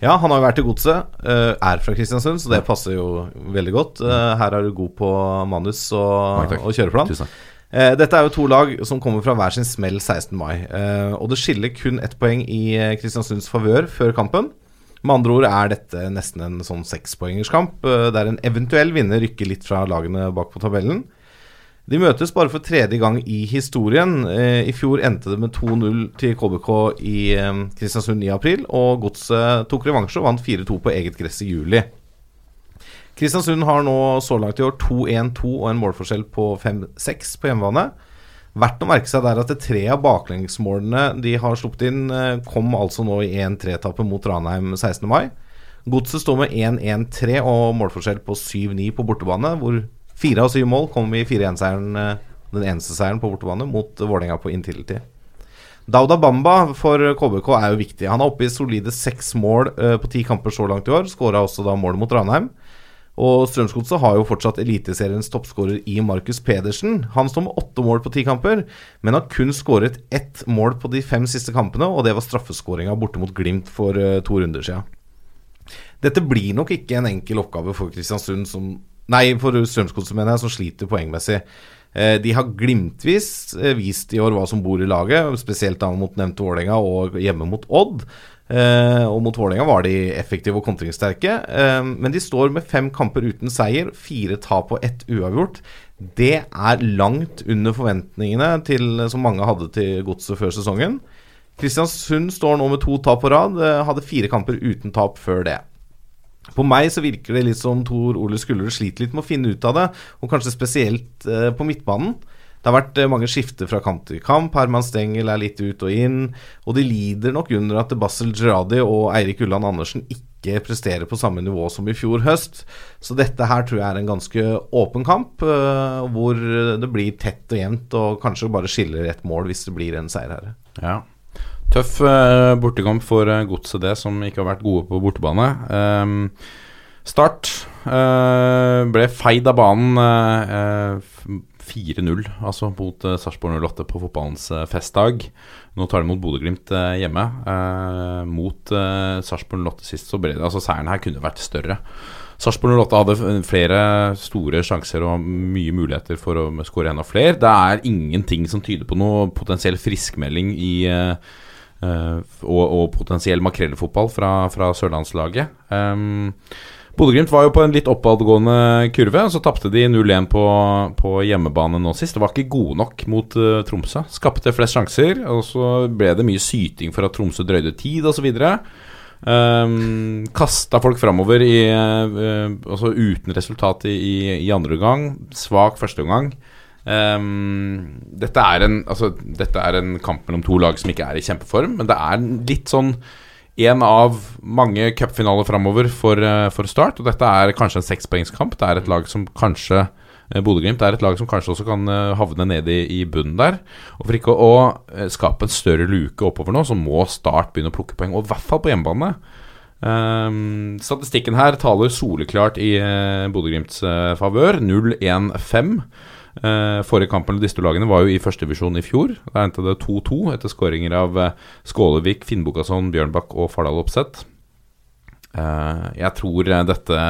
Ja, han har jo vært i Godset. eh, er fra Kristiansund, så det passer jo veldig godt. Eh, her er du god på manus og, og kjøreplan. Tusen takk. Eh, dette er jo to lag som kommer fra hver sin smell 16. mai. Eh, og det skiller kun ett poeng i Kristiansunds favør før kampen. Med andre ord er dette nesten en sånn sekspoengerskamp, eh, der en eventuell vinner rykker litt fra lagene bak på tabellen. De møtes bare for tredje gang i historien. Eh, I fjor endte det med 2-0 til KBK i eh, Kristiansund i april, og Godset tok revansje og vant 4-2 på eget gress i juli. Kristiansund har nå så langt i år 2-1-2 og en målforskjell på 5-6 på hjemmebane. Verdt å merke seg der at tre av baklengsmålene de har sluppet inn, eh, kom altså nå i 1-3-tappet mot Ranheim 16. mai. Godset står med 1-1-3 og målforskjell på 7-9 på bortebane, hvor fire av syv mål kom i 4-1-seieren, eh, den eneste seieren på bortebane, mot Vålerenga på Intility. Dauda Bamba for KBK er jo viktig. Han er oppe i solide seks mål eh, på ti kamper så langt i år. Skåra også da mål mot Ranheim. Og Strømsgodset har jo fortsatt Eliteseriens toppskårer i Markus Pedersen. Han står med åtte mål på ti kamper, men har kun skåret ett mål på de fem siste kampene, og det var straffeskåringa borte mot Glimt for eh, to runder siden. Dette blir nok ikke en enkel oppgave for Kristiansund som Nei, for Strømsgodset, mener jeg, som sliter poengmessig. Eh, De har glimtvis eh, vist i år hva som bor i laget, spesielt da mot nevnte Vålerenga og hjemme mot Odd. Eh, og mot Vålerenga var de effektive og kontringssterke. Eh, men de står med fem kamper uten seier, fire tap og ett uavgjort. Det er langt under forventningene til, som mange hadde til Godset før sesongen. Kristiansund står nå med to tap på rad, eh, hadde fire kamper uten tap før det. På meg så virker det litt som Tor Ole Skullerud sliter litt med å finne ut av det, og kanskje spesielt på midtbanen. Det har vært eh, mange skifter fra kamp til kamp. Herman Stengel er litt ut og inn. Og de lider nok under at Basel Gerradi og Eirik Ulland Andersen ikke presterer på samme nivå som i fjor høst. Så dette her tror jeg er en ganske åpen kamp, eh, hvor det blir tett og jevnt, og kanskje bare skiller ett mål hvis det blir en seier her. Ja. Tøff uh, bortekamp for uh, Godset, det, som ikke har vært gode på bortebane. Um, start uh, ble feid av banen eh, f- 4-0, altså mot uh, Sarpsborg 08 på fotballens eh, festdag. Nå tar de mot Bodø-Glimt eh, hjemme. Eh, mot uh, Sarpsborg 08 sist, så ble det Altså, seieren her kunne vært større. Sarpsborg 08 hadde flere store sjanser og mye muligheter for å skåre enda flere. Det er ingenting som tyder på noe potensiell friskmelding i uh, eh, og, og potensiell makrellfotball fra, fra sørlandslaget. Um, Bodø-Glimt var jo på en litt oppadgående kurve, og så tapte de 0-1 på, på hjemmebane nå sist. Det var ikke gode nok mot uh, Tromsø. Skapte flest sjanser, og så ble det mye syting for at Tromsø drøyde tid osv. Um, kasta folk framover i, uh, uten resultat i, i, i andre omgang. Svak første omgang. Um, dette, er en, altså, dette er en kamp mellom to lag som ikke er i kjempeform, men det er litt sånn en av mange cupfinaler framover for, eh, for Start. Og dette er kanskje en sekspoengskamp. Det er et lag som kanskje eh, Bodø-Glimt er et lag som kanskje også kan eh, havne ned i, i bunnen der. Og For ikke å skape en større luke oppover nå, så må Start begynne å plukke poeng. Og i hvert fall på hjemmebane. Um, statistikken her taler soleklart i uh, Bodø-Glimts uh, favør. 0-1-5. Eh, forrige kamp mellom disse lagene var jo i førstevisjon i fjor. Da endte det 2-2 etter skåringer av eh, Skålevik, Finnbogason, Bjørnbakk og Fardal Opseth. Eh, jeg tror eh, dette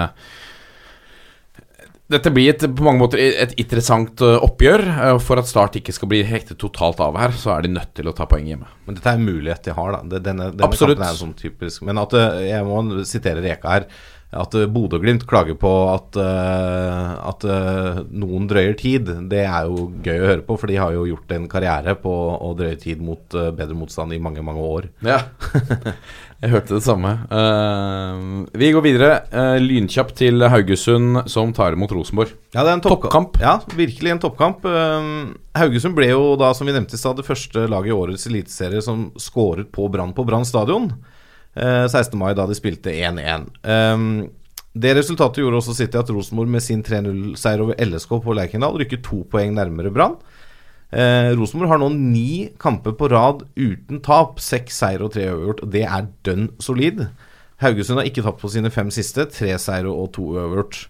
dette blir et, på mange måter et interessant eh, oppgjør. For at Start ikke skal bli hektet totalt av her, så er de nødt til å ta poeng hjemme. Men dette er en mulighet de har, da. Denne, denne Absolutt. sånn typisk Men at jeg må sitere Reka her. At eh, Bodø-Glimt klager på at, eh, at eh, noen drøyer tid, det er jo gøy å høre på, for de har jo gjort en karriere på å drøye tid mot bedre motstand i mange, mange år. Ja. Jeg hørte det samme. Vi går videre. Lynkjapt til Haugesund, som tar imot Rosenborg. Ja, det er en toppkamp. Toppkamp. Ja, virkelig en toppkamp. Haugesund ble jo da, som vi nevnte i stad, det første laget i årets eliteserie som skåret på Brann på Brann stadion. Eh, 16. mai, da de spilte 1-1. Um, det resultatet gjorde også City at Rosenborg med sin 3-0-seier over LSK på Lerkendal rykker to poeng nærmere Brann. Eh, Rosenborg har nå ni kamper på rad uten tap. Seks seier og tre uavgjort. Det er dønn solid. Haugesund har ikke tapt på sine fem siste. Tre seire og to uavgjort.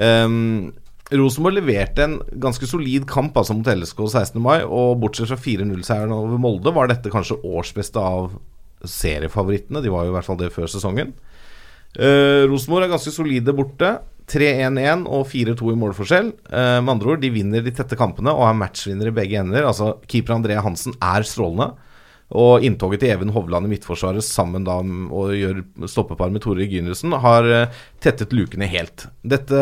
Um, Rosenborg leverte en ganske solid kamp altså mot LSK 16. mai, og bortsett fra 4-0-seieren over Molde var dette kanskje årsbeste av seriefavorittene. De var jo i hvert fall det før sesongen. Uh, Rosenborg er ganske solide borte. 3-1-1 og 4-2 i målforskjell. Uh, med andre ord, de vinner de tette kampene og er matchvinner i begge ender. Altså, Keeper André Hansen er strålende. Og inntoget til Even Hovland i midtforsvaret sammen da og gjør stoppepar med Tore Gynussen har eh, tettet lukene helt. Dette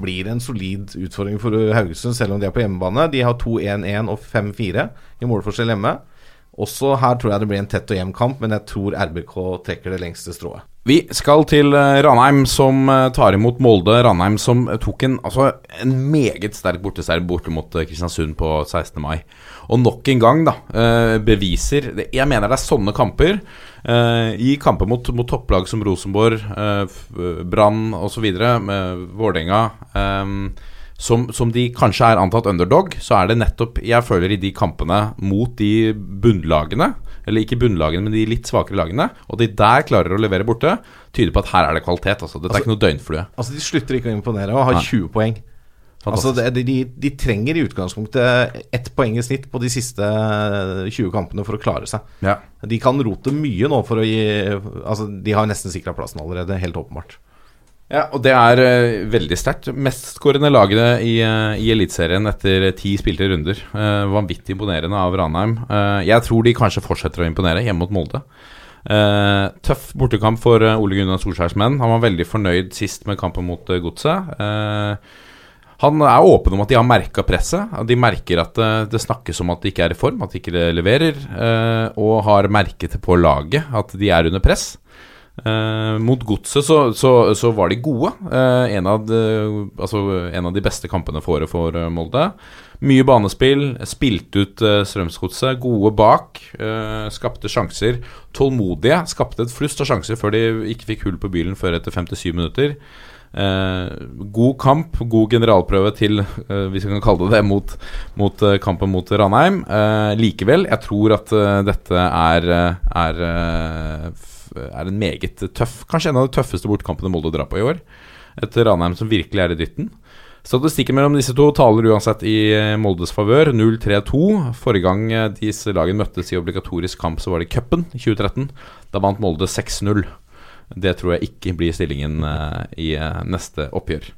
blir en solid utfordring for Haugesund, selv om de er på hjemmebane. De har 2-1-1 og 5-4 i målforskjell hjemme. Også her tror jeg det blir en tett og jevn kamp, men jeg tror RBK trekker det lengste strået. Vi skal til eh, Ranheim, som eh, tar imot Molde. Ranheim som eh, tok en, altså, en meget sterk borteseier borte mot Kristiansund på 16. mai. Og nok en gang da, beviser Jeg mener det er sånne kamper. I kamper mot, mot topplag som Rosenborg, Brann osv., Vålerenga som, som de kanskje er antatt underdog, så er det nettopp Jeg føler i de kampene mot de bunnlagene, eller ikke bunnlagene, men de litt svakere lagene, og de der klarer å levere borte, tyder på at her er det kvalitet. Altså. Dette er ikke noe døgnflue. Altså, de slutter ikke å imponere og har Nei. 20 poeng. Altså, Fantastisk. de, de trenger i utgangspunktet ett poeng i snitt på de siste 20 kampene for å klare seg. Ja. De kan rote mye nå for å gi Altså, de har nesten sikra plassen allerede, helt åpenbart. Ja, og det er uh, veldig sterkt. Mestskårende lagene i, uh, i Eliteserien etter ti spilte runder. Uh, vanvittig imponerende av Ranheim. Jeg tror de kanskje fortsetter å imponere hjemme mot Molde. Tøff bortekamp for Ole Gunnar Solskjærs menn. Han var veldig fornøyd sist med kampen mot uh, Godset. Han er åpen om at de har merka presset. De merker at det snakkes om at de ikke er i form, at de ikke leverer. og har merket på laget at de er under press. Eh, mot Godset så, så, så var de gode. Eh, en, av de, altså, en av de beste kampene for året for eh, Molde. Mye banespill, spilte ut eh, Strømsgodset. Gode bak, eh, skapte sjanser. Tålmodige. Skapte et flust av sjanser før de ikke fikk hull på bilen før etter 57 minutter. Eh, god kamp, god generalprøve til, hvis vi kan kalle det det, mot, mot kampen mot Ranheim. Likevel, jeg tror at dette er, er, er en meget tøff Kanskje en av de tøffeste bortekampene Molde drar på i år. Et Ranheim som virkelig er i dytten. Statistikken mellom disse to taler uansett i eh, Moldes favør. 0-3-2. Forrige gang eh, disse lagene møttes i obligatorisk kamp, så var det i cupen i 2013. Da vant Molde 6-0. Det tror jeg ikke blir stillingen eh, i neste oppgjør.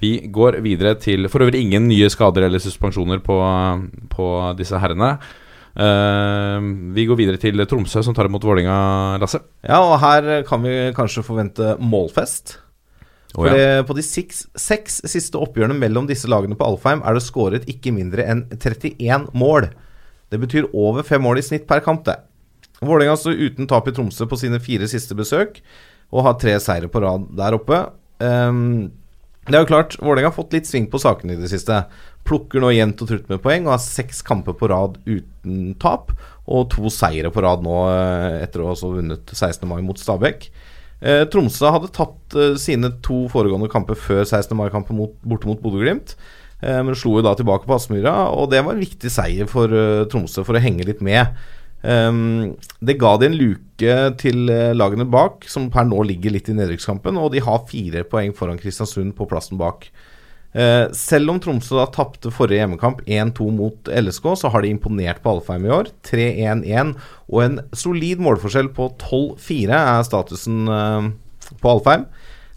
Vi går videre til For øvrig ingen nye skader eller suspensjoner på, på disse herrene. Eh, vi går videre til Tromsø, som tar imot Vålinga, Lasse. Ja, og her kan vi kanskje forvente målfest. For For ja. på de seks, seks siste oppgjørene mellom disse lagene på Alfheim er det skåret ikke mindre enn 31 mål. Det betyr over fem mål i snitt per kamp, det. Vålerenga står uten tap i Tromsø på sine fire siste besøk, og har tre seire på rad der oppe. Ehm, det er jo klart, Vålerenga har fått litt sving på sakene i det siste. Plukker nå jevnt og trutt med poeng og har seks kamper på rad uten tap. Og to seire på rad nå eh, etter å ha vunnet 16. mai mot Stabæk. Eh, Tromsø hadde tatt eh, sine to foregående kamper før 16. mai-kampen borte mot Bodø-Glimt. Men slo jo da tilbake på Aspmyra, og det var en viktig seier for Tromsø for å henge litt med. Ehm, det ga de en luke til eh, lagene bak, som per nå ligger litt i nedrykkskampen, og de har fire poeng foran Kristiansund på plassen bak. Uh, selv om Tromsø da tapte forrige hjemmekamp 1-2 mot LSK, så har de imponert på Alfheim i år. 3-1-1 og en solid målforskjell på 12-4 er statusen uh, på Alfheim.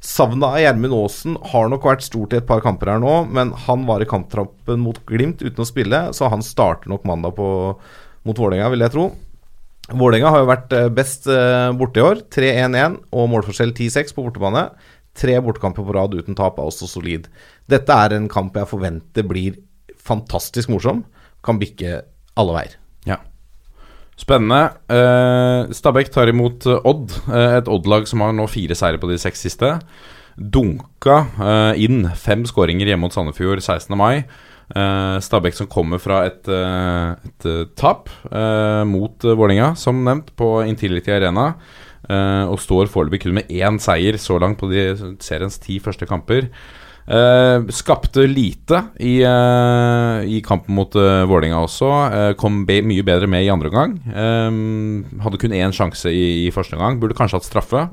Savnet av Gjermund Aasen har nok vært stort i et par kamper her nå, men han var i kamptrappen mot Glimt uten å spille, så han starter nok mandag på, mot Vålerenga, vil jeg tro. Vålerenga har jo vært eh, best eh, borte i år. 3-1-1 og målforskjell 10-6 på bortebane. Tre bortekamper på rad uten tap er også solid. Dette er en kamp jeg forventer blir fantastisk morsom. Kan bikke alle veier. Ja. Spennende. Eh, Stabæk tar imot Odd, et Odd-lag som har nå fire seire på de seks siste. Dunka inn fem skåringer hjemme mot Sandefjord 16. mai. Eh, Stabæk som kommer fra et, uh, et eh, tap uh, mot uh, Vålerenga, som nevnt, på Intility Arena. og står foreløpig kun med én seier så langt på de seriens ti første kamper. Skapte lite i, i kampen mot uh, Vålerenga også. Kom be mye bedre med i andre omgang. Hadde kun én sjanse i, i første omgang. Burde kanskje hatt straffe.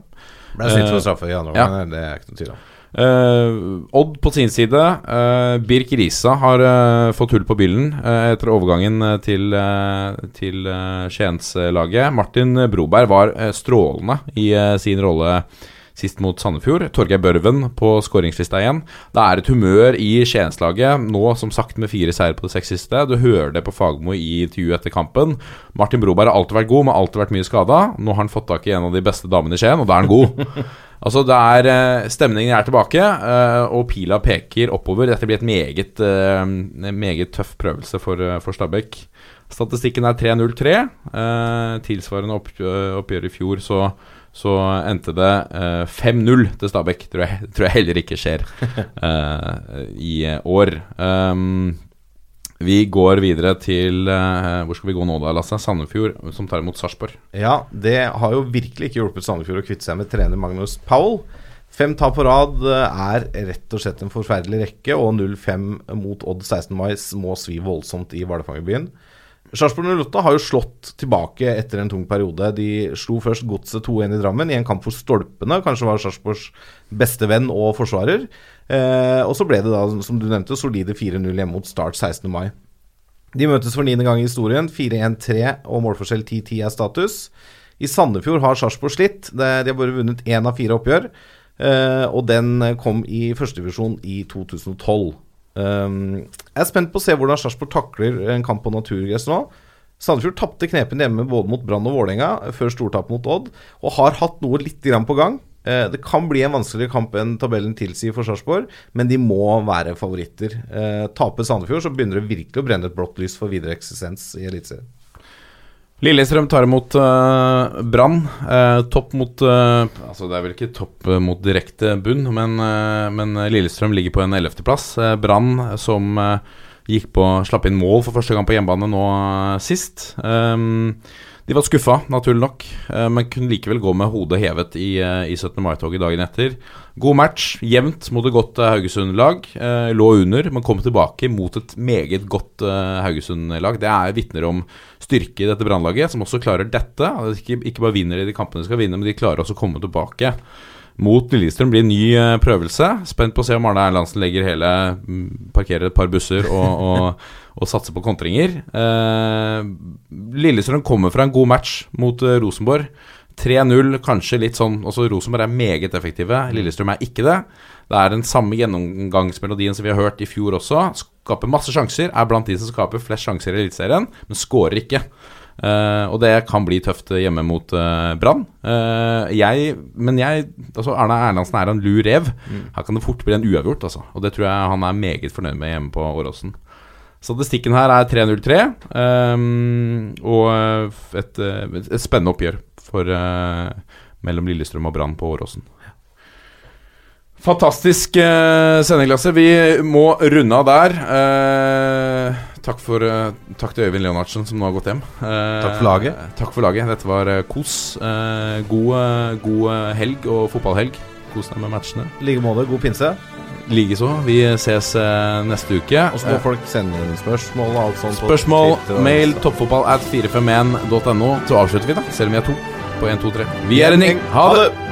Ble snitt for straffe i andre ja. det er ikke noe tvil om. Eh, Odd på sin side. Uh, Birk Risa har uh, fått hull på byllen etter overgangen til, uh, til uh, Skiens-laget. Martin Broberg var strålende i sin rolle sist mot Sandefjord. Torgeir Børven på skåringslista igjen. Det er et humør i Skienslaget, nå som sagt med fire seire på det seks siste. Du hører det på Fagmo i intervjuet etter kampen. Martin Broberg har alltid vært god, men alltid vært mye skada. Nå har han fått tak i en av de beste damene i Skien, og da er han god. Altså det er eh, Stemningen er tilbake, eh, og pila peker oppover. Dette blir et meget, eh, meget tøff prøvelse for, for Stabæk. Statistikken er 3-0-3. Eh, tilsvarende oppgjør, oppgjør i fjor, så, så endte det eh, 5-0 til Stabæk. Tror jeg, tror jeg heller ikke skjer eh, i år. Um, vi går videre til uh, Hvor skal vi gå nå, da, Lasse? Sandefjord, som tar imot Sarpsborg. Ja, det har jo virkelig ikke hjulpet Sandefjord å kvitte seg med trener Magnus Powell. Fem tap på rad eh, er rett og slett en forferdelig rekke, og 0-5 mot Odd 16. mai må svi voldsomt i Hvalfangerbyen. Sarpsborg 08 har jo slått tilbake etter en tung periode. De slo først Godset 2-1 i Drammen i en kamp for Stolpene kanskje var Sarpsborgs beste venn og forsvarer. Eh, og så ble det da, som du nevnte, solide 4-0 hjemme mot Start 16. mai. De møtes for niende gang i historien. 4-1-3 og målforskjell 10-10 er status. I Sandefjord har Sarpsborg slitt. De har bare vunnet én av fire oppgjør. eh, og den kom i førstedivisjon i 2012. Um, jeg er spent på å se hvordan Sarpsborg takler en kamp på naturgress nå. Sandefjord tapte knepen hjemme både mot Brann og Vålerenga før stortap mot Odd, og har hatt noe litt på gang. Eh, det kan bli en vanskeligere kamp enn tabellen tilsier for Sarpsborg, men de må være favoritter. Eh, taper Sandefjord, så begynner det virkelig å brenne et blått lys for videre eksistens i Eliteserien. Lillestrøm tar imot uh, Brann. Uh, topp mot uh, Altså, det er vel ikke topp mot direkte bunn, men, men Lillestrøm ligger på en ellevteplass. Uh, Brann, som gikk på slapp inn mål for første gang på hjemmebane nå sist. Um, de var skuffa, naturlig nok, eh, men kunne likevel gå med hodet hevet i, eh, i 17. mai-toget dagen etter. God match, jevnt mot et godt eh, Haugesund-lag. Lå under, men kom tilbake mot et meget godt Haugesund-lag. Det er vitner om styrke i dette Brannlaget, som også klarer dette. Altså, Ikke, ikke bare vinner de de kampene de skal vinne, men de klarer også å komme tilbake. Mot Lillestrøm blir en ny prøvelse. Spent på å se om Arne Erlandsen legger hele mm, Parkerer et par busser og, og, og satser på kontringer. Eh, Lillestrøm kommer fra en god match mot eh, Rosenborg. 3-0, kanskje litt sånn Også Rosenborg er meget effektive. Lillestrøm er ikke det. Det er den samme gjennomgangsmelodien som vi har hørt i fjor også. Skaper masse sjanser, er blant de som skaper flest sjanser i Eliteserien, men skårer ikke. Uh, og det kan bli tøft hjemme mot uh, Brann. Uh, jeg, men jeg altså Arne Erlandsen er en lur rev. Her kan det fort bli en uavgjort, altså. Og det tror jeg han er meget fornøyd med hjemme på Åråsen. Statistikken her er 3-0-3, um, og et, eh, et spennende oppgjør for, uh, mellom Lillestrøm og Brann på Åråsen. Fantastisk uh, sendeklasse. Vi må runde av der. Uh, takk, for, uh, takk til Øyvind Leonardsen, som nå har gått hjem. Eh, Takk for laget. Takk for laget. Dette var eh, kos. Eh, god, eh, god eh, helg og fotballhelg. Kos deg med matchene. I like måte, god pinse. Likeså. Vi ses eh, neste uke. Og så må Eh, folk sende inn spørsmål og alt sånt. Spørsmål, mail, toppfotball at 451.no. Så avslutter vi, da. Selv om vi er to på 1, 2, 3. Vi er en gjeng. Ha det!